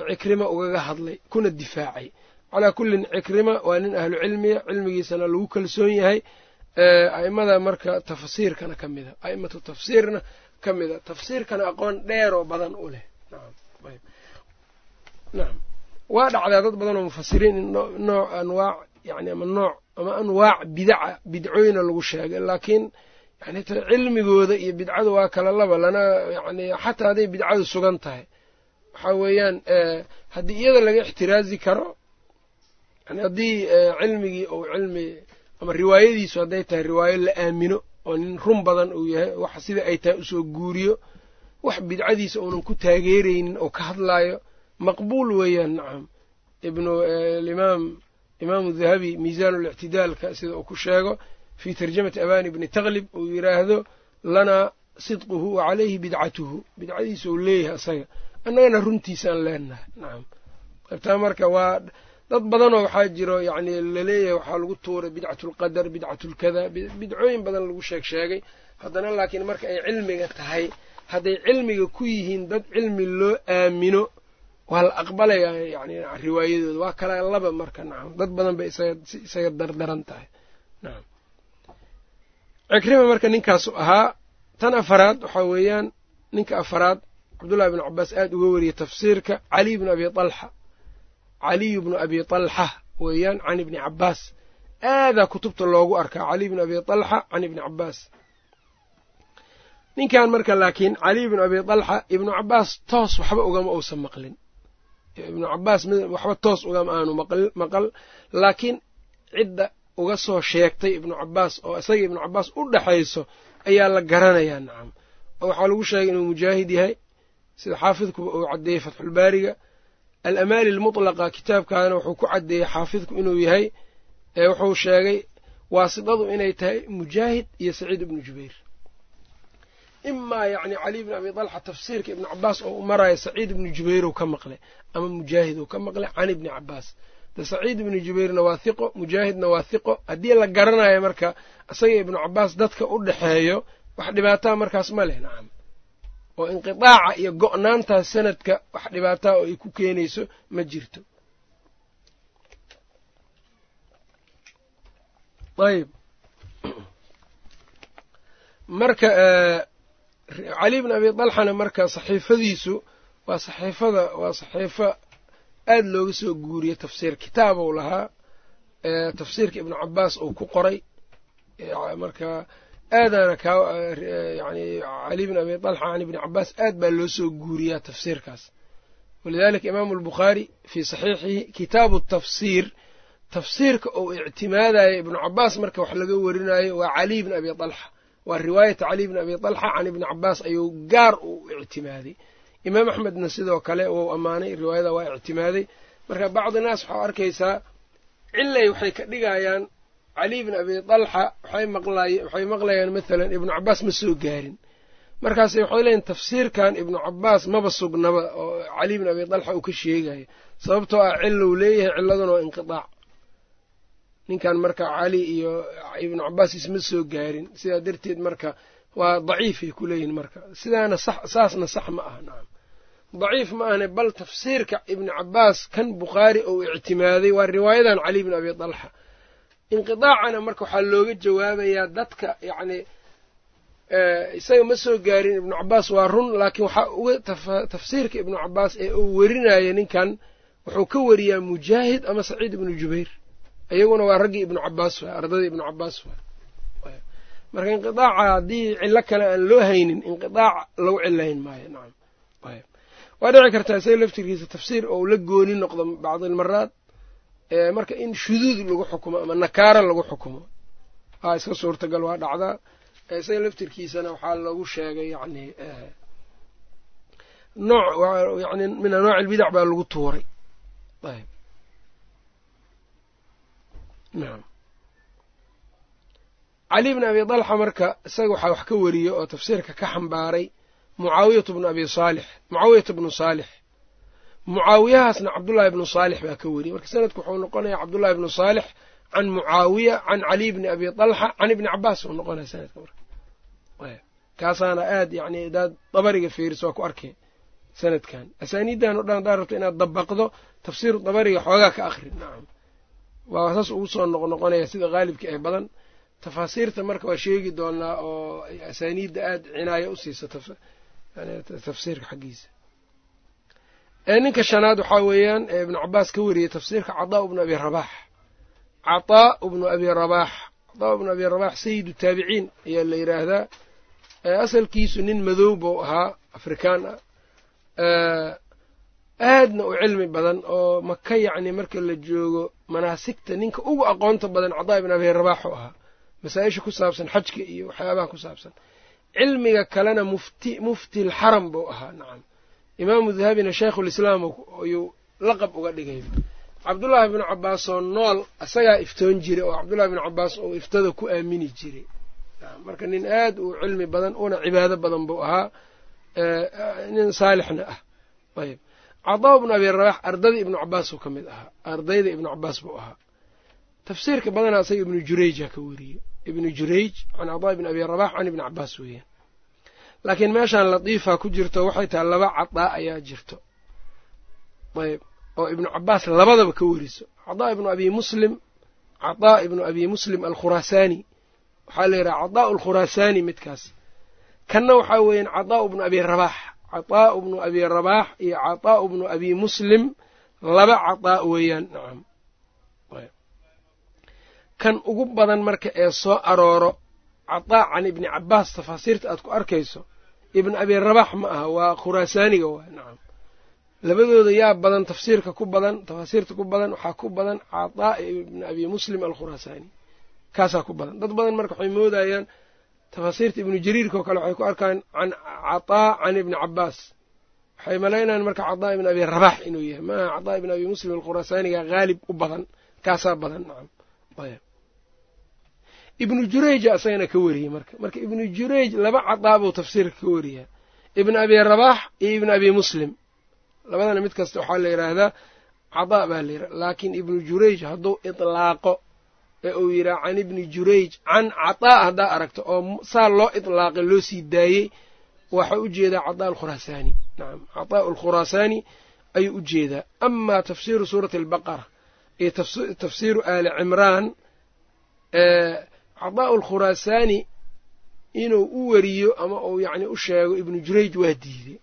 cikrima ugaga hadlay kuna difaacay. Calaa kullin cikrima waa nin ahlu cilmiya cilmigiisana lagu kalsoon yahay. A'immada marka tafsiirkana ka mida a'immatu tafsiirna ka mida. Tafsiirkana aqoon dheeroo badan u leh. Nacam waa dhacdaa dad badan oo mufasiriin nooc anwaac yani ama nooc ama anwaac bidaca bidcooyna lagu sheegay. Laakiin yani cilmigooda iyo bidcada waa kala laba lana yani xataa hadday bidcadu sugan tahay. Waxaa weeyaan haddii iyada laga ixtiraazi karo yani haddii cilmigii ou cilmi ama riwaayadiisu hadday tahay riwaayo la aamino oo nin run badan uu yahay wax sida ay tahay u soo guuriyo wax bidcadiisa uunan ku taageeraynin oo ka hadlaayo maqbuul weeyaan nacam ibnu imaam imaamu dahabi miisaan lictidaalka sida uu ku sheego fii tarjamati abani bni taklib uu yidhaahdo lanaa sidquhu wa calayhi bidcatuhu. Bidcadiisa uu leeyahay asaga. Annagana runtiisaan leenahay nacam qaybtaa marka waa dad badanoo waxaa jiro yacni la leeyahay waxaa lagu tuuray bidcatulqadar bidcatulkada bidcooyin badan lagu sheeg sheegay haddana laakiin marka ay cilmiga tahay hadday cilmiga ku yihiin dad cilmi loo aamino waa la aqbalayaa yani riwaayadooda waa kala laba marka nacam dad badan bay isaga dardaran tahay. Nacam cikrima marka ninkaasu ahaa tan afaraad waxaa weeyaan ninka afaraad cabdullahi bnu cabaas aada uga wariyey tafsiirka caliy bnu abi alxa caliyu bnu abi talxa weeyaan can ibni cabaas aadaa kutubta loogu arkaa caliy bnu abi talxa can ibni cabaas ninkan marka laakiin caliy bnu abi talxa ibnu cabaas toos waxba ugama uusan maqlin ibnu cabaas waxba toos ugama aanu maqal laakiin cidda uga soo sheegtay ibnu cabaas oo isaga ibnu cabaas u dhexayso ayaa la garanayaa nacam oo waxaa lagu sheegay inuu mujaahid yahay sida xaafidkuba uu caddeeyey fatxulbaariga alamaali almutlaqa kitaabkaana wuxuu ku caddeeyey xaafidku inuu yahay wuxuu sheegay waasidadu inay tahay mujaahid iyo saciid ibnu jubayr imaa yacni caliy bn abi talxa tafsiirka ibnu cabaas oo u maraayo saciid ibnu jubayr uu ka maqlay ama mujaahid uu ka maqlay can ibni cabaas de saciid ibnu jubayrna waa hiqo mujaahidna waa hiqo haddii la garanayo marka isaga ibnu cabaas dadka u dhexeeyo wax dhibaataa markaas ma leh nacam oo inqitaaca iyo go'naantaas sanadka wax dhibaataa oo ay ku keenayso ma jirto ayb marka cali bn abi dalxana marka saxiifadiisu waa saxiifada waa saxiifo aada looga soo guuriyey tafsiir kitaabou lahaa tafsiirka ibnu cabaas uu ku qoray. Marka aadaana ka yani cali bn abi talxa can ibni cabaas aad baa loo soo guuriyaa tafsiirkaas. Walidalika imaamu albukhaari fii saxiixihi kitaabu tafsiir tafsiirka uu ictimaadayo ibnu cabaas marka wax laga warinayo waa caliy bn abi talxa waa riwaayata caliy bn abi talxa can ibni cabaas ayuu gaar u ictimaaday. Imaam axmedna sidoo kale wou ammaanay riwaayada waa ictimaaday. Marka bacdi naas waxaa arkaysaa cilay waxay ka dhigayaan caliy bn abi talxa waxay maqlayaan mathalan ibnu cabaas ma soo gaarin. Markaase waxay leeyiin tafsiirkan ibnu cabaas maba sugnaba oo caliy bn abi talxa uu ka sheegayo sababtoo ah cilou leeyahay ciladuna waa inqitaac ninkan marka cali iyo ibnu cabaas isma soo gaarin. Sidaa darteed marka waa daciifay ku leeyihiin marka. Sidaana saasna sax ma aha nacam daciif ma ahne bal tafsiirka ibni cabaas kan bukhaari ou ictimaaday waa riwaayadan cali bn abi talxa inqidaacana marka waxaa looga jawaabayaa dadka yacni isaga ma soo gaarin ibnu cabaas waa run laakiin waxaa uga tafsiirka ibnu cabaas ee uu werinaya ninkan wuxuu ka wariyaa mujaahid ama saciid ibnu jubayr iyaguna waa raggii ibnu cabaas waay ardadii ibnu cabaas waay. Marka inqidaaca haddii cillo kale aan loo haynin inqidaac lagu cilayn maayo nacam. Waa dhici kartaa isaga laftirkiisa tafsiir ou la gooni noqdo bacdilmaraad marka in shuduud lagu xukumo ama nakaara lagu xukumo. Aa iska suurtagal waa dhacdaa. Isaga laftirkiisana waxaa lagu sheegay yani nooc yani min anwaac ilbidac baa lagu tuuray. Ayb nacam cali bn abi dalxa marka isaga waxaa wax ka wariye oo tafsiirka ka xambaaray mucaawiyatu bnu abi saalix mucaawiyata bnu saalix. Mucaawiyahaasna cabdullaahi bnu saalix baa ka wariyey. Marka sanadku wuxuu noqonayaa cabdullahi bnu saalix can mucaawiya can caliy bni abi talxa can ibni cabaas uu noqonaya sanadka marka. Kaasaana aad yani daad dabariga fiiris waa ku arkay sanadkan. Asaaniiddan o dhan haddaad rabto inaad dabaqdo tafsiiru dabariga xoogaa ka akri nacam waa saas ugu soo noqnoqonaya sida haalibka ee badan. Tafaasiirta marka waa sheegi doonaa oo asaaniidda aada cinaayo u siisa tafsiirka xaggiisa. Ninka shanaad waxaa weeyaan ibnu cabaas ka wariyey tafsiirka cadaa bnu abi rabaax cataa bnu abi rabaax cataa bnu abi rabaax sayidu taabiciin ayaa la yidhaahdaa asalkiisu nin madow buu ahaa afrikaan ah. Aadna u cilmi badan oo maka yacni marka la joogo manaasigta ninka ugu aqoonta badan cadaa ibn abi rabaax u ahaa masaa-isha ku saabsan xajka iyo waxyaabaha ku saabsan cilmiga kalena mufti mufti lxaram buu ahaa nacam. Imaamu dahabina shaykhulislaam ayuu laqab uga dhigay. Cabdullaahi bnu cabbaas oo nool isagaa iftoon jiray oo cabdullahi bnu cabbaas oo iftada ku aamini jiray marka nin aad u cilmi badan una cibaado badan buu ahaa nin saalixna ah. Ayb cadaa bnu abi rabax ardadii ibnu cabbaasuu ka mid ahaa. Ardayda ibnu cabbaas buu ahaa. Tafsiirka badanaa isaga ibnu jurayja ka weriyey ibnu jurayj can cadaa ibni abi rabax can ibni cabbaas weeyaan. Laakiin meeshaan latiifa ku jirto waxay tahay laba cadaa ayaa jirto. Ayb oo ibnu cabbaas labadaba ka weriso cadaa ibnu abi muslim cadaa ibnu abi muslim alkhuraasaani waxaa la yidhaha cadaa alkhuraasaani midkaas. Kanna waxaa weeyaan cadaa bnu abi rabaax cataa bnu abi rabaax iyo cataa bnu abi muslim. Laba cataa weeyaan nacam kan ugu badan marka ee soo arooro cataa can ibni cabbaas tafaasiirta aad ku arkayso ibn abi rabax ma aha waa khuraasaaniga waa nacam labadooda yaa badan tafsiirka ku badan tafaasiirta ku badan waxaa ku badan cataa ibni abi muslim alkhuraasaani kaasaa ku badan. Dad badan marka waxay moodayaan tafaasiirta ibnu jariirka oo kale waxay ku arkaan can cataa can ibni cabbaas. Waxay malaynayaan marka cataa ibn abi rabax inuu yahay. Maaha cataa ibn abi muslim alkhuraasaaniga haalib u badan kaasaa badan nacam ibnu jurayja asagana ka wariyey marka. Marka ibnu jurayj laba cadaa buu tafsiirka ka wariyaa ibn abi rabax iyo ibn abi muslim. Labadana mid kasta waxaa la yidhaahdaa cadaa baa la yidhaha laakiin ibnu jurayj hadduu itlaaqo ee uu yidhaha can ibni jurayj can cataa haddaa aragto oo saa loo itlaaqay loo sii daayey waxaa u jeedaa cadaa alkhuraasaani nacam cataa alkhuraasaani ayuu u jeedaa. Amaa tafsiiru suurati albaqara iyo tafsiiru aali cimraan cadaa alkhuraasaani inuu u weriyo ama uu yacni u sheego ibnu jurayj waa diiday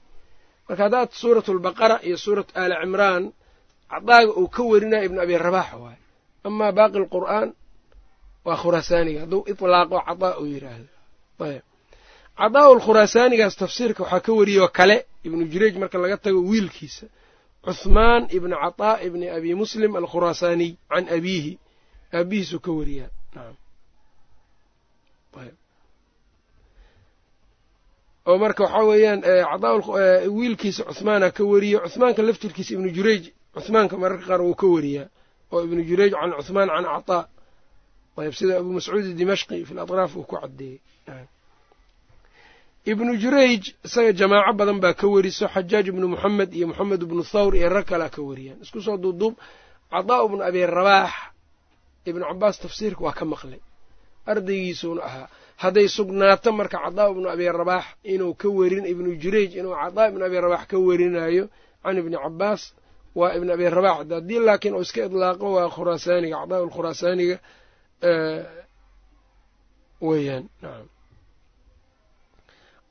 marka haddaad suuratu albaqara iyo suuratu aali cimraan cadaaga uu ka werinaya ibnu abi rabax waaye amaa baaqi alqur'aan waa khuraasaaniga hadduu itlaaqo cadaa uu yidhaahdo ayb. Cadaa alkhuraasaanigaas tafsiirka waxaa ka wariyoo kale ibnu jurayj marka laga tago wiilkiisa cuhmaan ibni cataa ibni abi muslim alkhuraasaaniy can abiihi. Aabihiisuu ka wariyaa oo marka waxaa weeyaan cadaa wiilkiisa cuhmaana ka wariyo cuhmaanka laftirkiisa ibnu jurayj cuhmaanka mararka qaar wuu ka wariyaa. Oo ibnu jurayj can cuhmaan can cataa ayb sida abu mascuud dimashqi fi latraaf uu ku caddeeyey ibnu jurayj isaga jamaaco badan baa ka weriso xajaaj ibnu moxamed iyo moxamed ibnu thawr iyo rag kalea ka wariyaan. Isku soo duuduub cadaa ibnu abi rabaax ibnu cabaas tafsiirka waa ka maqlay. Ardaygiisuuna ahaa. Hadday sugnaato marka cadaa ibnu abi rabaax inuu ka werin ibnu jurayj inuu cadaa ibnu abi rabaax ka werinayo can ibni cabaas waa ibnu abi rabax haddii laakiin uu iska idlaaqo waa khuraasaaniga cadaa alkhuraasaaniga weeyaan nacam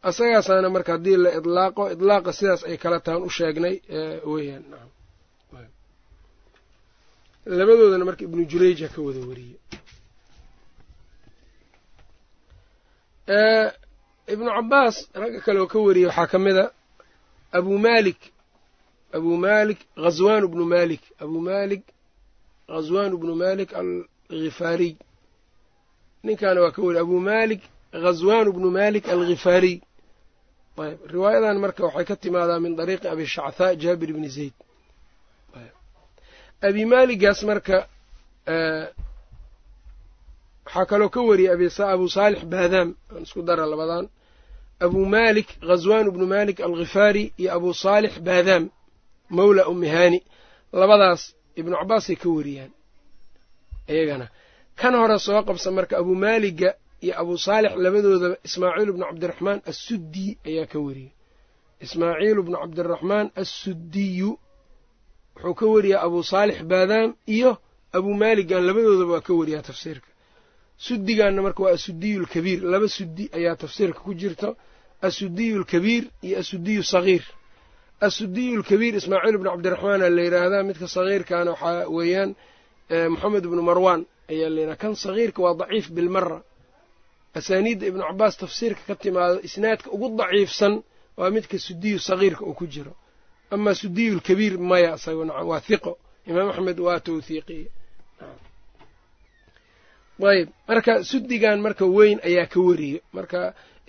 asagaasaana marka haddii la idlaaqo idlaaqa sidaas ay kala tahan u sheegnay weeyaan nacam labadoodana marka ibnu jurayja ka wada weriye ibnu cabaas ragga kale oo ka wariyey waxaa ka mid a abu malik abu malik ghazwan bnu malik abu malik ghazwan bnu malik alghifaariy ninkaana waa ka weriye abu malik ghazwan bnu malik alghifaariy ayb riwaayadan marka waxay ka timaadaa min dariiqi abi shacthaa jaabir bni zayd abi maaligaas marka waxaa kaloo ka wariyey abu saalix baadaam aan isku dara labadan abu malik ghazwan bnu malik alghifaari iyo abu saalix baadaam mawla umihani labadaas ibnu cabaasay ka wariyaan iyagana kan hore soo qabsa marka abu maaliga iyo abu saalix labadoodaba ismaaciil bnu cabdiraxmaan assuddi ayaa ka wariyey. Ismaaciil bnu cabdiraxmaan assuddiyu wuxuu ka wariyaa abu saalix baadaam iyo abu maaligan labadoodaba waa ka wariyaa tafsiirka. Suddigaanna marka waa asuddiyu lkabiir laba suddi ayaa tafsiirka ku jirto asuddiyu lkabiir iyo asuddiyu sagiir. Asuddiyu lkabiir ismaaciil bnu cabdiraxmaana la yidhaahdaa midka sagiirkaana waxaa weeyaan moxamed bnu marwan ayaa layidhaha kan sagiirka waa daciif bilmara asaaniidda ibnu cabaas tafsiirka ka timaado isnaadka ugu daciifsan waa midka sudiyu sagiirka uu ku jiro. Amaa sudiyu lkabiir maya isago nacam waa hiqo imaam axmed waa tawhiiqiye ayb marka sudigan marka weyn ayaa ka wariyo. Marka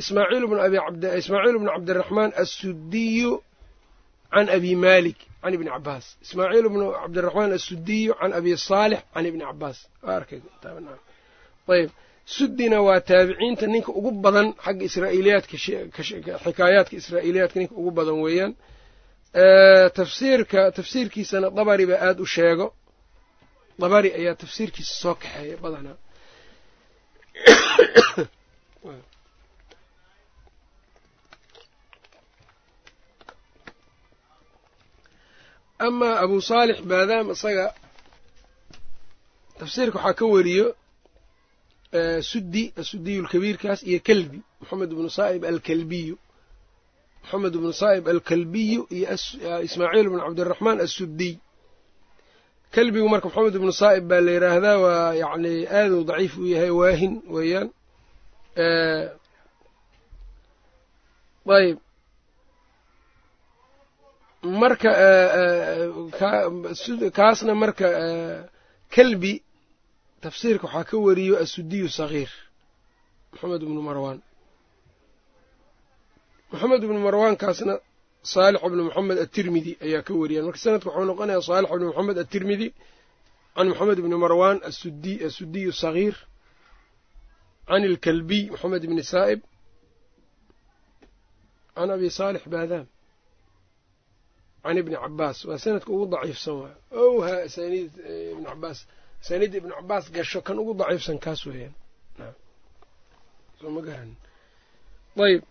ismaaciil bnu abi ismaaciil bnu cabdiraxmaan assudiyu can abi malik can ibni cabaas ismaaciil bnu cabdiraxmaan assudiyu can abi saalix can ibni cabaas ayb sudina waa taabiciinta ninka ugu badan xagga israa'iiliyaadka xikaayaadka israa'iiliyaadka ninka ugu badan weeyaan tafsiirka tafsiirkiisana dabari ba aada u sheego dabari ayaa tafsiirkiisa soo kaxeeya badanaa amaa abu saalix maadaam isaga tafsiirka waxaa ka wariyo sudi asudiyu lkabiirkaas iyo kelbi moxamed bnu saa'ib alkalbiyu. Moxamed bnu saa'ib alkalbiyu iyo ismaaciil bnu cabdiraxmaan assudiy kelbigu marka moxamed bnu saa'ib baa la yidhaahdaa waa yacni aaduu daciif u yahay waahin weeyaan. Ayb marka kaasna marka kelbi tafsiirka waxaa ka wariyo assudiyu sagiir moxamed bnu marwaan. Moxamed bnu marwaankaasna saalix bnu moxamed atirmidi ayaa ka wariyaan. Marka sanadka wuxuu noqonayaa saalix bnu moxamed atirmidi can moxamed bni marwaan assudiyu sagiir can ilkalbiy moxamed bni saa'ib can abi saalix baadaam can ibni cabaas waa sanadka ugu daciifsan waay owha asaaniid ibni cabaas asaaniidda ibnu cabaas gasho kan ugu daciifsan kaas weeyaan ayb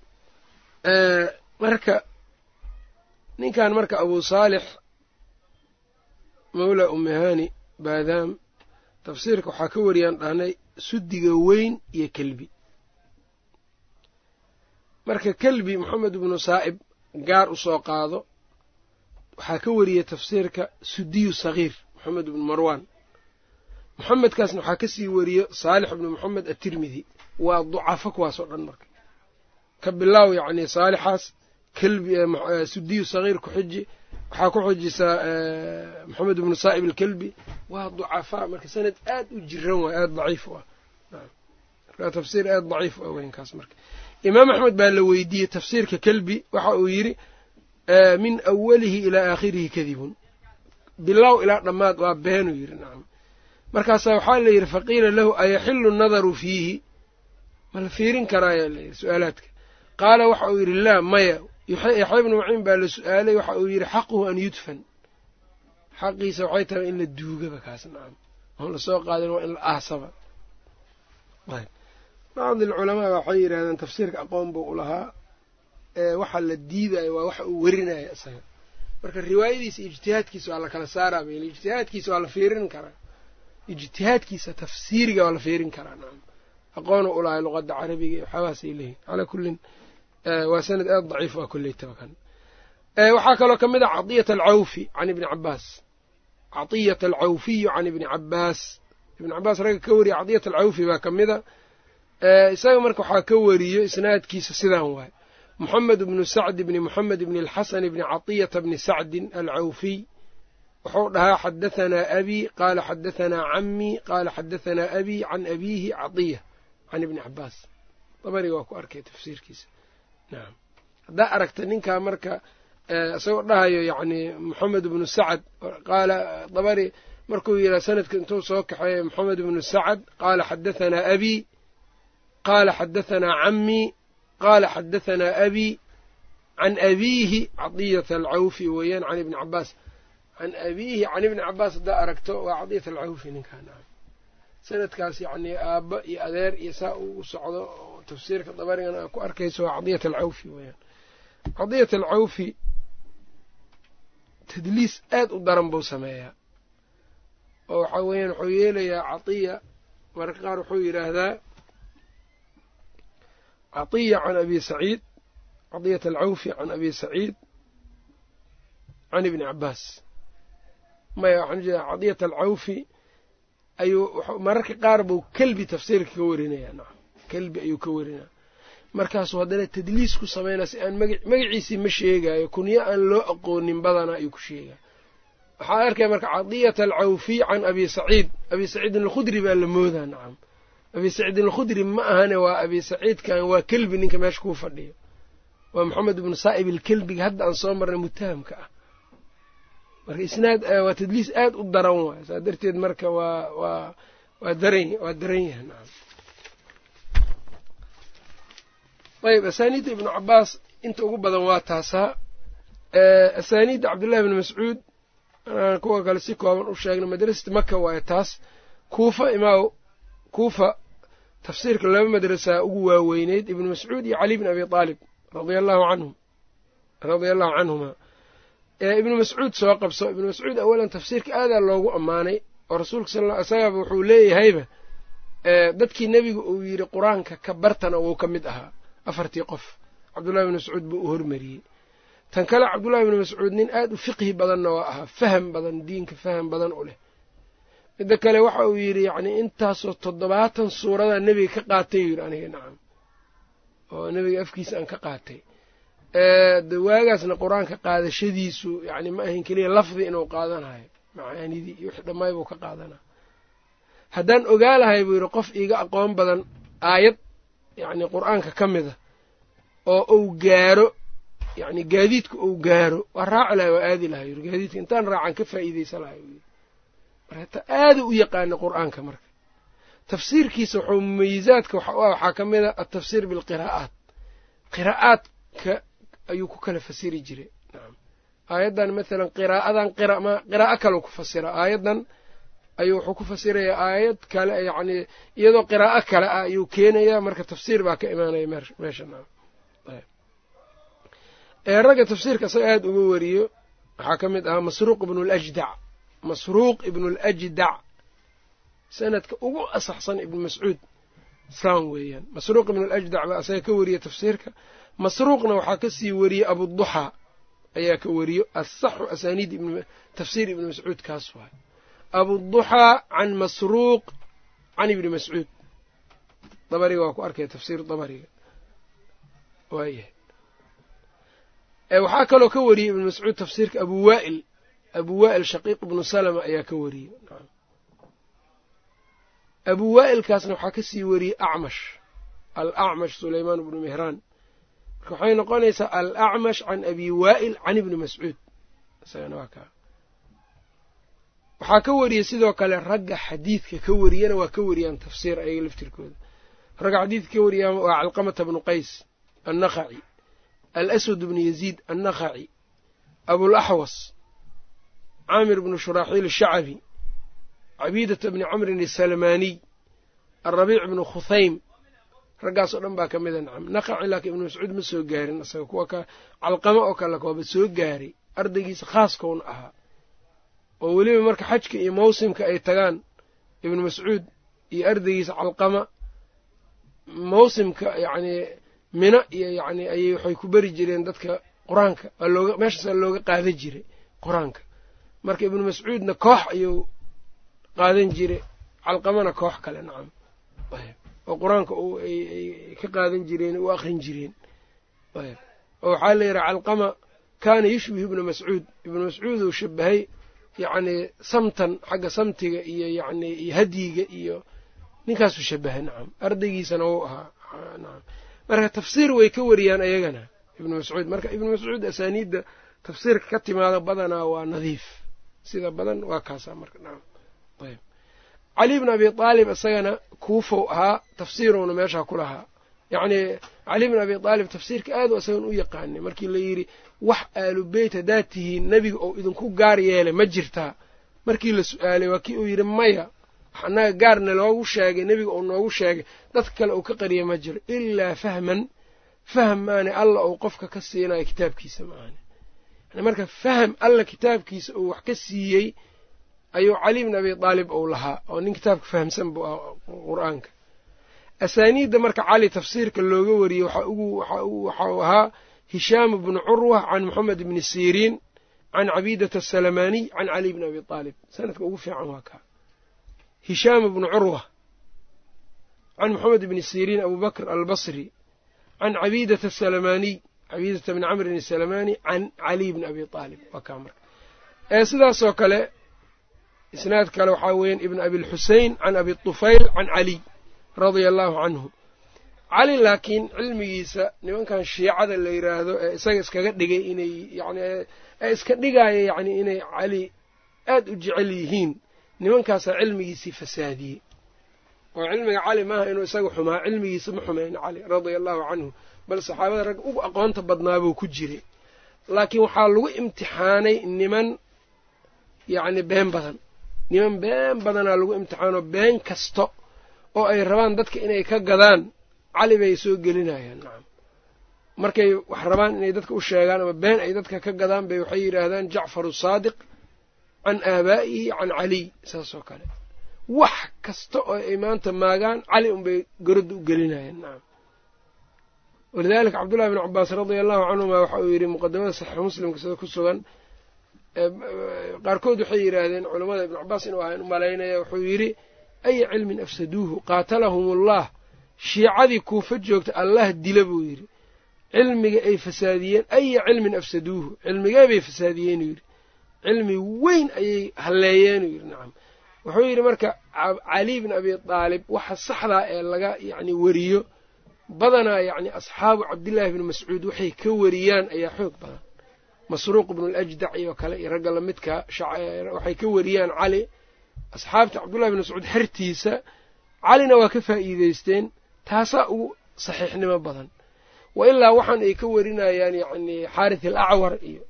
marka ninkan marka abu saalix mawla umihani baadaam tafsiirka waxaa ka wariyaan dhahnay sudiga weyn iyo kelbi marka kelbi moxamed bnu saa'ib gaar u soo qaado waxaa ka wariyey tafsiirka sudiyu sagiir moxamed bnu marwaan moxamedkaasna waxaa ka sii wariyo saalix bnu moxamed atirmidi waa ducafo kuwaasoo dhan marka. Ka bilaaw yacni saalixaas kelbi sudiyu sagiir ku xiji waxaa ku xujisaa moxamed bnu saa'ib alkelbi. Waa ducafaa marka sanad aad u jiran waay aada daciif u ah. Marka tafsiir aada daciif u ah weynkaas marka. Imaam axmed baa la weydiiyey tafsiirka kelbi waxa uu yidhi min awalihi ilaa aakhirihi kadibun. Bilow ilaa dhammaad waa beenuu yidhi nacam markaasaa waxaa la yidhi faqiila lahu ayaxilu nadaru fiihi? Ma la fiirin karaayaa layidhi su'aalaadka. Qaala waxa uu yidhi laa maya. Yaxya ibnu maciin baa la su'aalay waxa uu yidhi xaquhu an yudfan. Xaqiisa waxay tahay in la duugaba kaas nacam oon la soo qaadin waa in la aasaba. Bacdi alculamaa waxay yidhahdeen tafsiirka aqoon buu u lahaa waxa la diidayo waa waxa uu werinaya isaga. Marka riwaayadiisa ijtihaadkiisa waa la kala saaraa bayl ijtihaadkiisa waa la fiirin karaa. Ijtihaadkiisa tafsiiriga waa la fiirin karaa naam. Aqoona ulaahay luqada carabiga iyo waxaabaasay leeyihiin calaa kullin waa sanad aada daciif ah waa kolleytaba waxaa kaloo ka mid ah a cadiyata alcawfi can ibni cabaas cadiyata alcawfiyu can ibni cabaas ibn cabaas ragga ka wariya caiyat alcawfi baa ka mid a. Isaga marka waxaa ka wariyo isnaadkiisa sidaan waay moxamed bnu sacdi bni moxamed bni alxasan bni caطiyata bni sacdin alcawfiy wuxuu dhahaa xadahanaa abii qaala xadahanaa camii qaala xadahanaa abii can abiihi caطiya can ibni cabaas dabariga waa ku arkay tafsiirkiisa. Nacam haddaa aragta ninkaa marka isagoo dhahayo yacni moxamed bnu sacad qaala dabari markuu yidhaha sanadka intuu soo kaxeeya moxamed bnu sacad qaala xadahanaa abii qaala xadahanaa camii qaala xadahanaa abii can abiihi cadiyata alcawfi weeyaan can ibni cabaas can abiihi can ibni cabaas haddaa aragto waa cadiyat alcawfi ninkaa nacam sanadkaas yacnii aabba iyo adeer iyo saa uu socdo oo tafsiirka dabarigana aa ku arkayso waa cadiyat alcawfi weeyaan cadiyat alcawfi tadliis aad u daran buu sameeyaa oo waxaa weeyaan wuxuu yeelayaa catiya mararka qaar wuxuu yidhaahdaa catiya can abi saciid cadiyat alcawfi can abi saciid can ibni cabaas maya waxaan u jeedaa cadiyat alcawfi ayuu mararka qaar buu kelbi tafsiirka ka warinaya nacam markaasuu haddana tadliis ku samaynaa si aan magaciisii ma sheegaayo kunyo aan loo aqoonin badana ayuu ku sheegaya waxaa arkaya marka cadiyata alcawfiy can abi saciid abi saciidin alkhudri baa la moodaa nacam abi saciidin alkhudri ma ahane waa abi saciidkan waa kelbi ninka meesha kuu fadhiyo. Waa maxamed ibnu saa'ib ilkelbiga hadda aan soo marnay mutahamka ah. Marka isnaad waa tadliis aad u daran waay saa darteed marka waa waa waa daran waa daran yahay nacam ayb asaaniidda ibnu cabaas inta ugu badan waa taasaa. Asaaniidda cabdullahi bni mascuud anaan kuwa kale si kooban u sheegna madrasati maka waaye taas. Kuufa imaaw kuufa tafsiirka laba madrasaa ugu waaweyneyd ibnu mascuud iyo cali bni abi aalib radia allahu canhum radia allahu canhuma ibnu mascuud soo qabso. Ibnu mascuud awalan tafsiirka aadaa loogu ammaanay oo rasuulka sal isagaba wuxuu leeyahayba dadkii nebiga uu yidhi qur'aanka ka bartana wuu ka mid ahaa. Afartii qof. Cabdullahi bni mascuud buu u hormariyey. Tan kale cabdullahi bni mascuud nin aad u fiqhi badanna waa ahaa faham badan diinka faham badan u leh midda kale waxa uu yidhi yacnii intaasoo toddobaatan suuradaa nebiga ka qaatay yidhi aniga nacam. Oo nebiga afkiisa aan ka qaatay. De waagaasna qur'aanka qaadashadiisu yani ma ahayn keliya lafdi inuu qaadanayo. Macaanidii iyo wixii dhammaay buu ka qaadana haddaan ogaa lahay buu yidhi qof iiga aqoon badan aayad yacni qur'aanka ka mida oo uu gaaro yacni gaadiidka uu gaaro waa raaci lahay waa aadi lahay. Yuri gaadiidka intaan raacan ka faa'iidaysa lahay marka aada u yaqaana qur'aanka marka. Tafsiirkiisa wuxuu u ah waxaa ka mid a altafsiir bilqiraa'aat qiraa'aadka ayuu ku kala fasiri jiray. Nacam aayaddan mathalan qiraa'adan qiraa'o kaleu ku fasira. Aayaddan ayuu wuxuu ku fasirayaa aayad kale yacnii iyadoo qiraa'o kale ah ayuu keenayaa marka tafsiir baa ka imaanaya meesha. Nacam ee ragga tafsiirka isaga aada uga wariyo waxaa ka mid ahaa masruuq ibnu ljdac masruuq ibnu ljdac sanadka ugu asaxsan ibnu mascuud. Saan weeyaan. Masruuq ibnu ljdac baa isaga ka wariya tafsiirka. Masruuqna waxaa ka sii wariyey abuduxaa ayaa ka wariyo asaxu asaaniid tafsiir ibni mascuud kaas waay abuduxaa can masruuq can ibni mascuud. Dabariga waa ku arkaya tafsiir dabariga. Waayahay waxaa kaloo ka wariyey ibnu mascuud tafsiirka abu waa'il abu waa'il shaqiiq ibnu salama ayaa ka wariyey. Abu waa'ilkaasna waxaa ka sii wariyey acmash alacmash sulaymaan ibnu mihraan. Marka waxay noqonaysaa alacmash can abi waa'il can ibni mascuud. Isagana waa kaa waxaa ka wariyey sidoo kale ragga xadiidka ka wariyana waa ka wariyaan tafsiir ayaga laftirkooda. Ragga xadiidka ka wariyaan waa calqamata bnu qays annakhaci alaswad bnu yaziid annakhaci abulaxwas caamir bnu shuraaxiil ashacabi cabiidata bni camrin asalmaaniy alrabiic bnu khuhaym raggaas oo dhan baa ka mida nacam naqaci laakiin ibnu mascuud ma soo gaarin isaga kuwa ka calqamo oo kale waaba soo gaaray ardaygiisa khaaskouna ahaa. Oo weliba marka xajka iyo mawsimka ay tagaan ibnu mascuud iyo ardaygiisa calqama mawsimka yacnii mina iyo yacni ayay waxay ku beri jireen dadka qur'aanka meeshaasaa looga qaadan jiray qur'aanka marka ibnu mascuudna koox ayuu qaadan jiray. Calqamana koox kale nacam. Oo qur'aanka ay ka qaadan jireen u akrin jireen. Oo waxaa la yidhaha calqama kaana yushbihu ibna mascuud ibnu mascuud uu shabahay yacnii samtan xagga samtiga iyo yacni iyo hadyiga iyo ninkaasuu shabahay nacam. Ardaygiisana wuu ahaa nacam. Marka tafsiir way ka wariyaan ayagana ibnu mascuud marka ibnu mascuud asaaniidda tafsiirka ka timaada badanaa waa nadiif sida badan waa kaasaa marka nacam cali bn abi aalib isagana kuufow ahaa tafsiiruuna meeshaa ku lahaa. Yacnii cali bn abi aalib tafsiirka aad isagan u yaqaanay. Markii la yidhi wax aalu beyt haddaad tihiin nebiga ou idinku gaar yeelay ma jirtaa? Markii la su'aalay waa kii uu yidhi maya wax annaga gaarna loogu sheegay nebiga uu noogu sheegay dadka kale uu ka qariya ma jiro ilaa fahman fahm maane alla uu qofka ka siinayo kitaabkiisa maahane marka fahm alla kitaabkiisa uu wax ka siiyey ayuu cali bn abi aalib ou lahaa oo nin kitaabka fahamsan buu ah qur'aanka. Asaaniidda marka cali tafsiirka looga wariyey waxau ahaa hishaam bnu curwa can moxamed bni siriin can cabiidata asalamaaniy can cali bni abi aalib sanadka ugu fiican waa kaa hishaam bnu curwa can moxamed bni siriin abu bakr albasri can cabiidata asalamaniy cabiidata bni camrin asalamani can caliy bni abi aalib waa marka. Ee sidaasoo kale isnaad kale waxaa weeyaan ibn abilxusein can abi tufayl can caliy radia allaahu canhu. Cali laakiin cilmigiisa nimankan shiicada la yidhaahdo ee isaga iskaga dhigay inay yani ee iska dhigaya yacni inay cali aad u jecel yihiin nimankaasaa cilmigiisii fasaadiyey. Oo cilmiga cali maaha inuu isaga xumaa cilmigiisa ma xumeyn cali radia allahu canhu bal saxaabada ragga ugu aqoonta badnaabuu ku jiray laakiin waxaa lagu imtixaanay niman yacni been badan. Niman been badanaa lagu imtixaano been kasta oo ay rabaan dadka inay ka gadaan. Cali bay soo gelinayaan nacam markay wax rabaan inay dadka u sheegaan ama been ay dadka ka gadaan bay waxay yidhaahdaan jacfaru saadiq can aabaa'ihi can caliy saas oo kale. Wax kasta oo ay maanta maagaan cali unbay garadda u gelinayaan nacam walidaalika cabdullahi bn cabaas radia allahu canhuma waxa uu yidhi muqadamada saxiix muslimka sida ku sugan qaarkood waxay yidhaahdeen culammada ibnu cabaas inuu ahaan u malaynaya wuxuu yidhi aya cilmin afsaduuhu qaatalahum ullah shiicadii kuufa joogta allah dila buu yidhi. Cilmiga ay fasaadiyeen aya cilmin afsaduuhu cilmigee bay fasaadiyeenuu yidhi. Cilmi weyn ayay halleeyeenuu yidhi. Nacam wuxuu yidhi marka cali bn abi aalib waxa saxdaa ee laga yacni weriyo badanaa yacni asxaabu cabdillaahi bni mascuud waxay ka wariyaan ayaa xoog badan. Masruuq bnu lajdac iyo kale iyo ragga lamidka waxay ka wariyaan cali. Asxaabta cabdullahi bn mascuud xertiisa calina waa ka faa'iideysteen taasaa ugu saxiixnimo badan. Wa ilaa waxaan ay ka warinayaan yacni xaarith alacwar iyo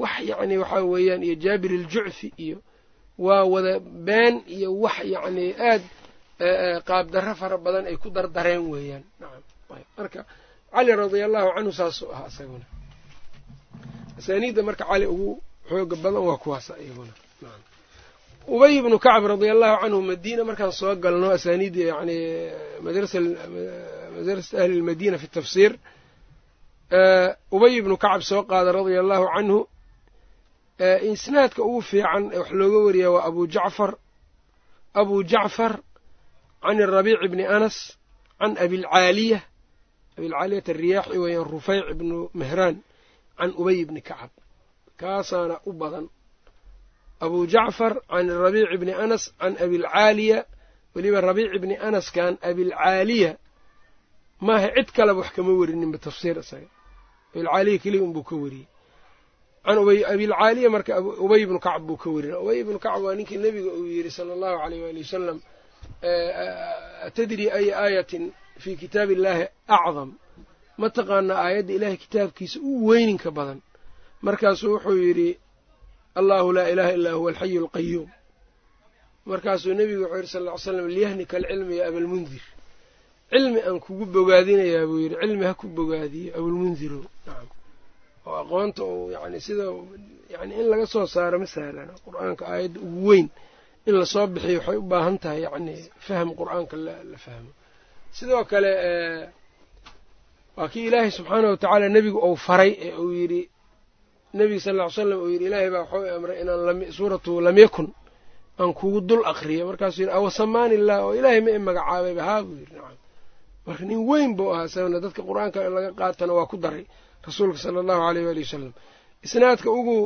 wax yacni waxaa weeyaan iyo jaabir aljucfi iyo waa wada been iyo wax yacni aad qaabdarro fara badan ay ku dardareen weeyaan. Marka cali radia allahu canhu saasuu ahaa isaguna. Asaaniidda marka cali ugu xooga badan waa kuwaasa iyaguna. Ubay ibnu kacb radia allahu canhu madiina markaan soo galno asaaniidda yani madrasat ahli lmadiina fi tafsiir ubay ibnu kacb soo qaada radia allahu canhu isnaadka ugu fiican wax looga wariyaa waa abu jacfar. Abu jacfar can arabiic bni anas can abilcaaliya abilcaaliyat alriyaaxi weeyaan rufeyc ibnu mehraan can ubay bni kacab kaasaana u badan abu jacfar can rabiic bni anas can abilcaaliya weliba rabiic bni anaskan abilcaaliya maaha cid kaleba wax kama werininba tafsiir isaga abilcaaliya keliya unbuu ka wariyey can abilcaaliya marka ubay ibnu kacb buu ka werina ubay ibnu kacb waa ninkii nebiga uu yidhi sala allahu aleyh waali wasalam atadri aya aayatin fii kitaabi illaahi acdam ma taqaanaa aayadda ilaahay kitaabkiisa u weyninka badan markaasuu wuxuu yidhi allahu laa ilaaha illaa huwa alxayu alqayuum markaasuu nebigu wuxuu yidhi sal ll ly slam liyahnika alcilmi ya abalmundir cilmi aan kugu bogaadinayaa buu yidhi cilmi ha ku bogaadiyo abulmundirow nacam oo aqoonta uu yani sida yani in laga soo saaro ma sahlana qur'aanka aayadda ugu weyn in la soo bixiyo waxay u baahan tahay yacni fahm qur'aanka la fahmo. Sidoo kale waa kii ilaahay subxaanah watacaala nebigu uu faray ee uu yidhi nebiga sal ll ly slam uu yidhi ilaahay baa waxuu amray inaan suuratu lam yakun aan kugu dul akriyo. Markaasuu yidhi awasamaani illah oo ilaahay ma i magacaabayba haa buu yidhi nacam. Marka nin weyn buu ahaa isagana dadka qur'aanka laga qaatana waa ku daray rasuulka sala allahu aleyh waali wasalam isnaadka ugu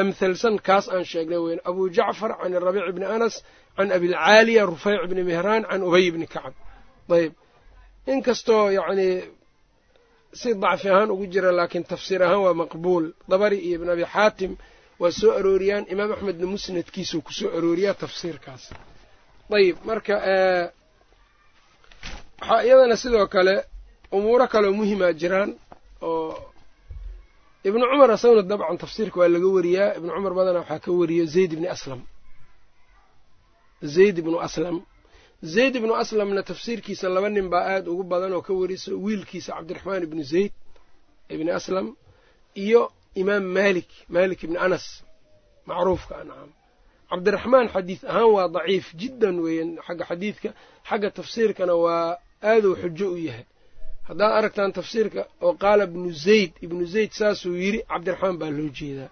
amhalsan kaas aan sheegnay weyn abu jacfar can rabiic bni anas can abilcaaliya rufeyc bni mehraan can ubay bni kacab ayb inkastoo yacni si dacfi ahaan ugu jira laakiin tafsiir ahaan waa maqbuul dabari iyo ibn abi xaatim waa soo arooriyaan imaam axmedna musnadkiisuu ku soo arooriyaa tafsiirkaas ayib marka waxaa iyadana sidoo kale umuuro kaleo muhimaa jiraan oo ibnu cumar asaguna dabcan tafsiirka waa laga wariyaa. Ibnu cumar badana waxaa ka wariyo zayd ibni aslam. Zayd ibnu aslam. Zayd ibnu aslamna tafsiirkiisa laba nin baa aada ugu badan oo ka wariso wiilkiisa cabdiraxmaan ibnu zayd ibni aslam iyo imaam maalik maalik ibni anas. Macruufka ancam cabdiraxmaan xadiid ahaan waa daciif jiddan weeyaan xagga xadiidka. Xagga tafsiirkana waa aaduu xujo u yahay haddaad aragtaan tafsiirka oo qaala ibnu zayd ibnu zayd saasuu yidhi cabdiraxmaan baa loo jeedaa.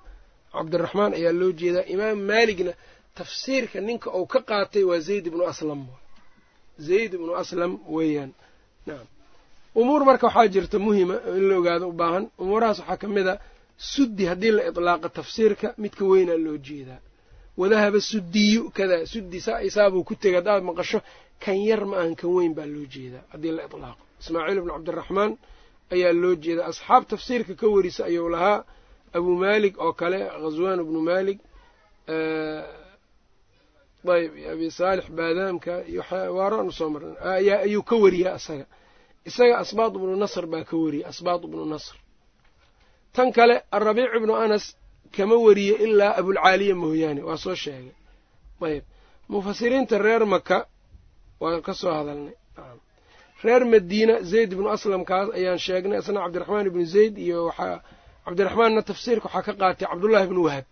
Cabdiraxmaan ayaa loo jeedaa. Imaam maaligna tafsiirka ninka uu ka qaatay waa zayd ibnu aslam. Zayd ibnu aslam weeyaan. Nacam umuur marka waxaa jirta muhima in la ogaado u baahan. Umuurahaas waxaa ka mid a suddi haddii la iطlaaqa tafsiirka midka weynaa loo jeedaa. Wadahaba sudiyu kada suddi saa isaabuu ku tegay haddaad maqasho kan yar ma ahan kan weyn baa loo jeedaa haddii la iطlaaqo ismaaciil ibnu cabdiraxmaan ayaa loo jeedaa. Asxaab tafsiirka ka warisa ayuu lahaa. Abu maalik oo kale ghaswaan ibnu maalik ayb abi saalix baadaamka waaraanu soo marna ayuu ka wariyaa isaga. Isaga asbaad ibnu nasr baa ka wariyay asbaad ibnu nasr. Tan kale arabiic ibnu anas kama wariye ilaa abulcaaliya mooyaane waa soo sheegay. Ayb mufasiriinta reer maka waan ka soo hadalnay reer madiina zayd ibnu aslamkaas ayaan sheegnay isna cabdiraxmaan ibnu zayd iyo waxaa cabdiraxmaanna tafsiirka waxaa ka qaatay cabdullahi ibnu wahab.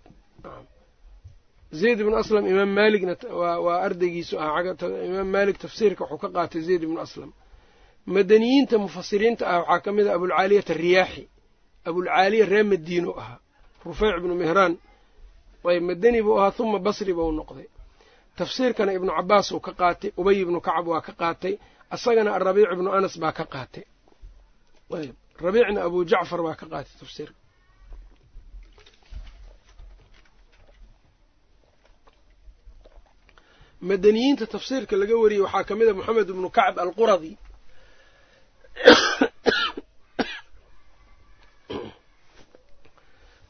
Zayd ibnu aslam imaam maaligna waa ardaygiisu ah imaam maalik tafsiirka wuxuu ka qaatay zayd ibnu aslam. Madaniyiinta mufasiriinta ah waxaa ka mid ah abulcaaliyat ariyaaxi abulcaaliya reer madiino ahaa. Rufeyc ibnu mihraan. Ayb madani buu ahaa huma basri buu noqday. Tafsiirkana ibnu cabaas uu ka qaatay ubay ibnu kacab waa ka qaatay asagana arabiic ibnu anas baa ka qaatay. Rabiicna abu jacfar baa ka qaatay tafsiirka madaniyiinta tafsiirka laga wariyey waxaa ka mid a moxamed ibnu kacb alquradi.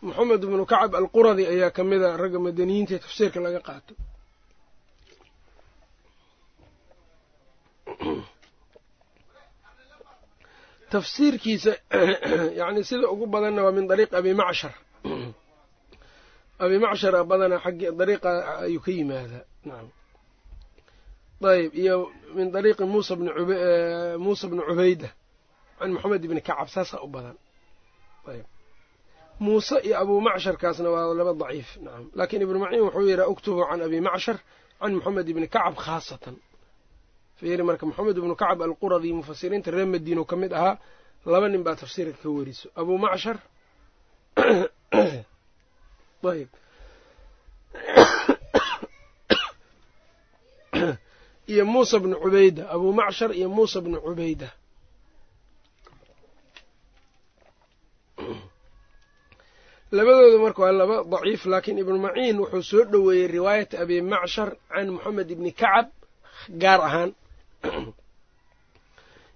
Moxamed ibnu kacab alquradi ayaa ka mid a ragga madaniyiinta ee tafsiirka laga qaato tafsiirkiisa yani sida ugu badanna waa min dariiq abi macshar abi macshar badanaa xaggi dariiqa ayuu ka yimaadaa. Nacam ayb iyo min dariiqi muusa bni muusa bni cubayda can moxamed ibni kacab saasaa u badan. Ayb muuse iyo abu macsharkaasna waa laba daciif nacam laakiin ibnu maciin wuxuu yidhi uktubu can abi macshar can moxamed ibni kacab khaasatan fiiri marka moxamed ibnu kacab alquradi mufasiriinta reer madiino ka mid ahaa laba nin baa tafsiirka ka weriso abu macshar ayb iyo muusa bnu cubayda. Abu macshar iyo muusa bnu cubayda. Labadooda marka waa laba daciif laakiin ibnu maciin wuxuu soo dhoweeyey riwaayata abi macshar can moxamed ibni kacab gaar ahaan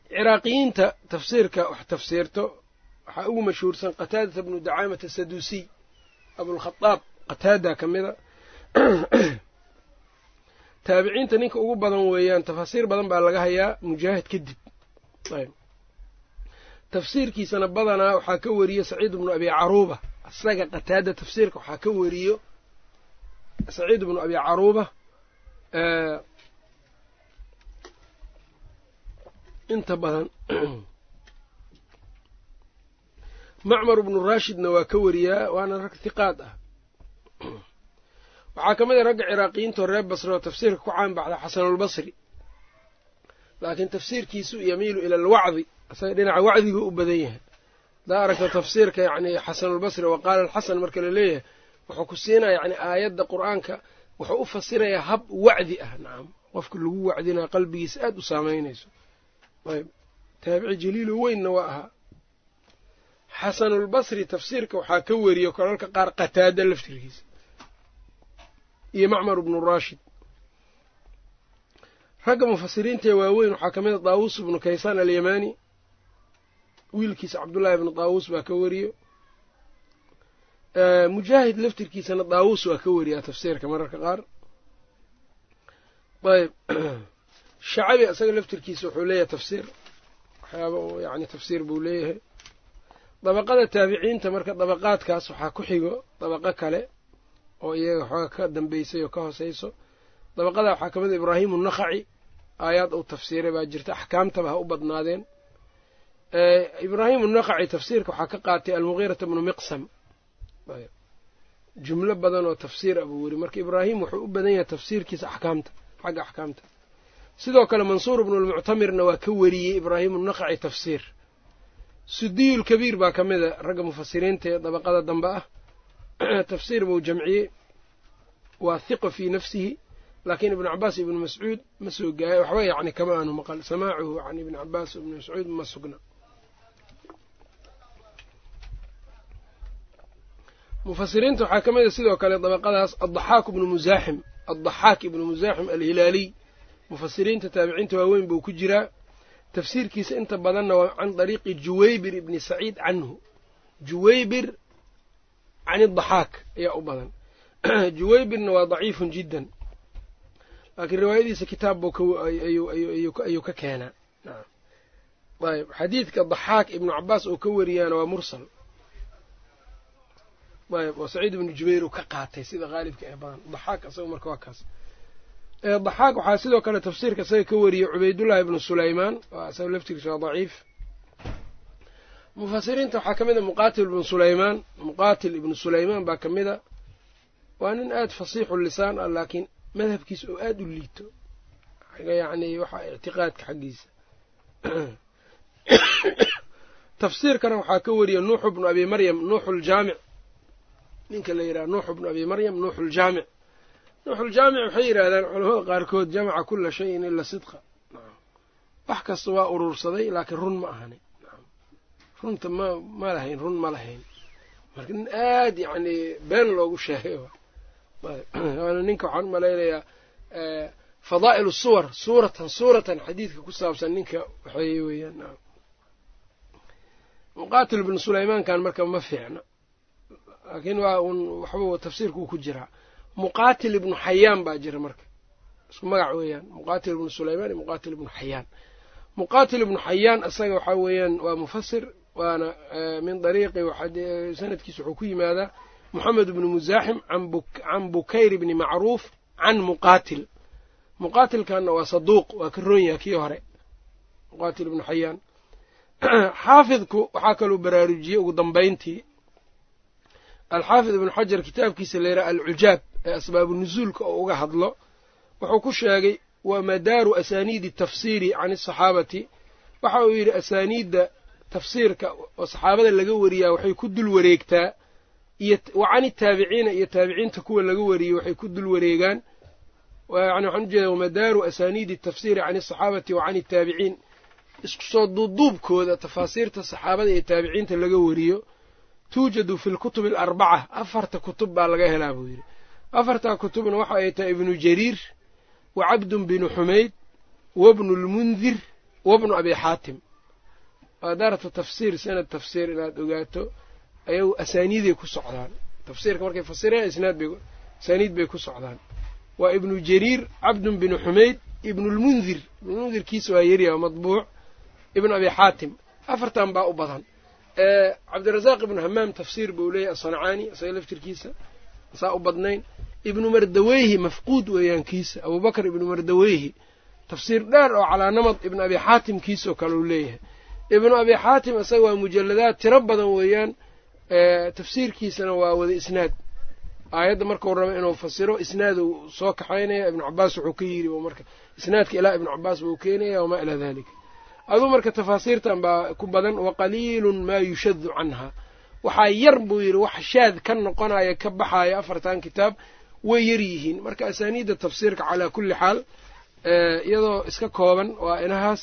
ciraaqiyiinta tafsiirka wax tafsiirto waxaa ugu mashhuursan qataadata bnu dacaamata saduusiy abulkhadaab qataada ka mida taabiciinta ninka ugu badan weeyaan tafaasiir badan baa laga hayaa mujaahid kadib. Tafsiirkiisana badanaa waxaa ka weriyo saciid bnu abi caruuba. Isaga qataada tafsiirka waxaa ka weriyo saciid bnu abi caruuba inta badan macmar bnu raashidna waa ka weriyaa waana rag hiqaad ah. Waxaa ka mid a ragga ciraaqiyiintoo reer basri oo tafsiirka ku caan baxda xasanulbasri laakiin tafsiirkiisu yamiilu ila alwacdi isaga dhinaca wacdigu u badan yahay. Hadaa aragta tafsiirka yacni xasanulbasri wa qaala alxasan marka la leeyahay wuxuu ku siinaya yani aayadda qur'aanka wuxuu u fasirayaa hab wacdi ah. Nacam qofka lagu wacdinaa qalbigiisa aada u saameynayso ayb. Taabici jaliilo weynna waa ahaa xasanulbasri tafsiirka waxaa ka weriyo kolalka qaar qataada laftirkiisa. Iyo macmar bnu raashid. Ragga mufasiriintaee waaweyn waxaa ka mid a daawuus ibnu kaysaan alyamaani. Wiilkiisa cabdullaahi ibnu daawuus baa ka weriyo mujaahid laftirkiisana daawuus waa ka weriyaa tafsiirka mararka qaar. Ayb shacabi isaga laftirkiisa wuxuu leeyahay tafsiir. Waxyaaba yani tafsiir buu leeyahay. Dabaqada taabiciinta marka dabaqaadkaas waxaa ku xigo dabaqo kale oo iyaga xooga ka dambeysay oo ka hooseyso. Dabaqada waxaa ka mid a ibraahimu nakhaci aayaad uu tafsiiray baa jirta. Axkaamtaba ha u badnaadeen. Ibraahimu nakhaci tafsiirka waxaa ka qaatay almugiirata bnu miqsam. Jumlo badan oo tafsiir a buu weri marka ibraahim wuxuu u badan yahay tafsiirkiisa axkaamta xagga axkaamta sidoo kale mansuur ibnu lmuctamirna waa ka weriyey ibraahimu nakhaci tafsiir. Sudiyulkabiir baa ka mida ragga mufasiriinta ee dabaqada dambe ah. Tafsiir buu jamciyey. Waa hiqa fii nafsihi laakiin ibnu cabaas ibnu mascuud ma soo gaaya waxba yacni kama aanu maqal. Samaacuhu can ibni cabaas ibni mascuud ma sugna. Mufasiriinta waxaa ka mid a sidoo kale dabaqadaas addaxaak ibnu musaaxim addaxaak ibnu musaaxim alhilaaliy mufasiriinta taabiciinta waaweyn buu ku jiraa tafsiirkiisa inta badanna waa can dariiqi juwaybir ibni saciid canhu. Juwaybir can adaxaak ayaa u badan. Juwaybirna waa daciifun jiddan. Laakiin riwaayadiisa kitaab buu ayuu ka keenaa. Ayb xadiidka daxaak ibnu cabaas oo ka wariyaana waa mursal. Ayb oo saciid ibnu jubayr uu ka qaatay sida haalibka ee badan. Daxaak isaga marka waa kaas daxaak waxaa sidoo kale tafsiirka isaga ka wariyey cubaydullahi ibnu sulaymaan. Waa isaga laftigiisa waa daciif. Mufasiriinta waxaa ka mid a muqaatil ibnu sulaymaan. Muqaatil ibnu sulaymaan baa ka mid a. Waa nin aada fasiixu lisaan ah laakiin madhabkiisa oo aada u liito. Yacni waxa ictiqaadka xaggiisa. Tafsiirkana waxaa ka wariya nuuxu bnu abi maryam nuuxuljaamic ninka la yidhaha nuuxu bnu abi maryam nuuxuljaamic nuuxuljaamic waxay yidhahdaan culamada qaarkood jamaca kula shayin ila sidqa. Wax kasta waa urursaday laakiin run ma ahani. Runta ma ma lahayn run ma lahayn. Marka nin aada yacni been loogu sheegay waana ninka waxaan umalaynayaa fadaa'il suwar suuratan suuratan xadiidka ku saabsan ninka waxeeye weeyaan muqaatil ibnu sulaymaankan marka ma fiicna. Laakiin waa un waxba tafsiirkuu ku jiraa muqaatil ibnu xayaan baa jira marka. Isku magac weeyaan. Muqaatil ibnu sulaymaan iyo muqaatil ibnu xayaan muqaatil ibnu xayaan isaga waxaa weeyaan waa mufasir waana min dariiqi sanadkiisa wuxuu ku yimaadaa moxamed ibnu musaaxim can bukayr ibni macruuf can muqaatil muqaatilkanna waa saduuq waa ka roon yaha kii hore muqaatil ibnu xayaan xaafidku waxaa kaluu baraarujiyey ugu dambayntii. Alxaafid ibnu xajar kitaabkiisa la yidhaha alcujaab ee asbaabu nusuulka oo uga hadlo wuxuu ku sheegay wa madaaru asaaniidi tafsiiri can asaxaabati waxa uu yidhi asaaniidda tafsiirka oo saxaabada laga wariyaa waxay ku dul wareegtaa wa can itaabiciina iyo taabiciinta kuwa laga wariyey waxay ku dul wareegaan. Yani waxaan ujeeda wamadaaru asaaniidi tafsiiri can asaxaabati wa can itaabiciin isku soo duuduubkooda tafaasiirta saxaabada iyo taabiciinta laga wariyo tuujadu fi lkutubi alarbaca afarta kutub baa laga helaa buu yidhi afartaa kutubna waxa ay tahay ibnu jariir wa cabdun binu xumayd wabnu lmundir wabnu abi xaatim. Daaratu tafsiir sanad tafsiir inaad ogaato ayagu asaaniiday ku socdaan. Tafsiirka markay fasireen asaaniid bay ku socdaan. Waa ibnu jariir cabdun binu xumayd ibnulmundir ibnulmundirkiisa waa yeriya madbuuc ibnu abi xaatim. Afartan baa u badan. Cabdirasaaq ibnu hamaam tafsiir buu leeyahy asancaani isaga laftirkiisa saa u badnayn ibnu mardaweyhi mafquud weeyaankiisa abubakr ibnu mardaweyhi tafsiir dheer oo calaa namad ibnu abi xaatim kiisoo kale uu leeyahay. Ibnu abi xaatim isaga waa mujaladaad tiro badan weeyaan tafsiirkiisana waa wada isnaad. Aayadda markuu rabo inuu fasiro isnaaduu soo kaxaynaya ibnu cabaas wuxuu ka yidhi marka isnaadka ilaa ibnu cabaas buu keenaya wamaa ilaa dalika aduu marka tafaasiirtan baa ku badan waqaliilun maa yushadu canha. Waxaa yar buu yidhi wax shaad ka noqonaya ka baxaya afartan kitaab way yar yihiin. Marka asaaniidda tafsiirka calaa kulli xaal iyadoo iska kooban waa inahaas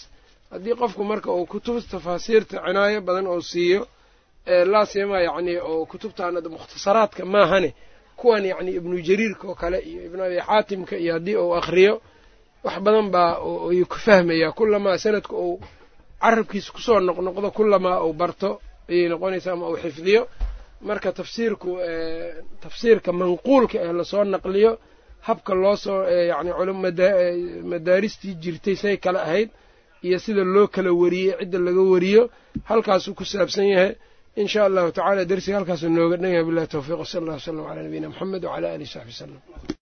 haddii qofku marka uu kutub tafaasiirta cinaayo badan oo siiyo laasiyama yacni oo kutubtan mukhtasaraadka maahane kuwan yacni ibnu jariirka oo kale iyo ibnu abi xaatimka iyo haddii uu akhriyo wax badan baa ayuu ka fahmayaa kulamaa sanadka uu carabkiisa ku soo noqnoqdo kulamaa uu barto ayay noqonaysaa ama uu xifdiyo marka tafsiirku tafsiirka manquulka ee la soo naqliyo habka loo soo yacni madaaristii jirtay say kale ahayd iyo sida loo kala wariyey cidda laga wariyo halkaasuu ku saabsan yahay. In sha allahu tacala dersiga halkaasuu nooga dhan yahay. Billahi towfiiq wsala allah wslam calaa nabiyina moxamed wcala alihi saxbi wslam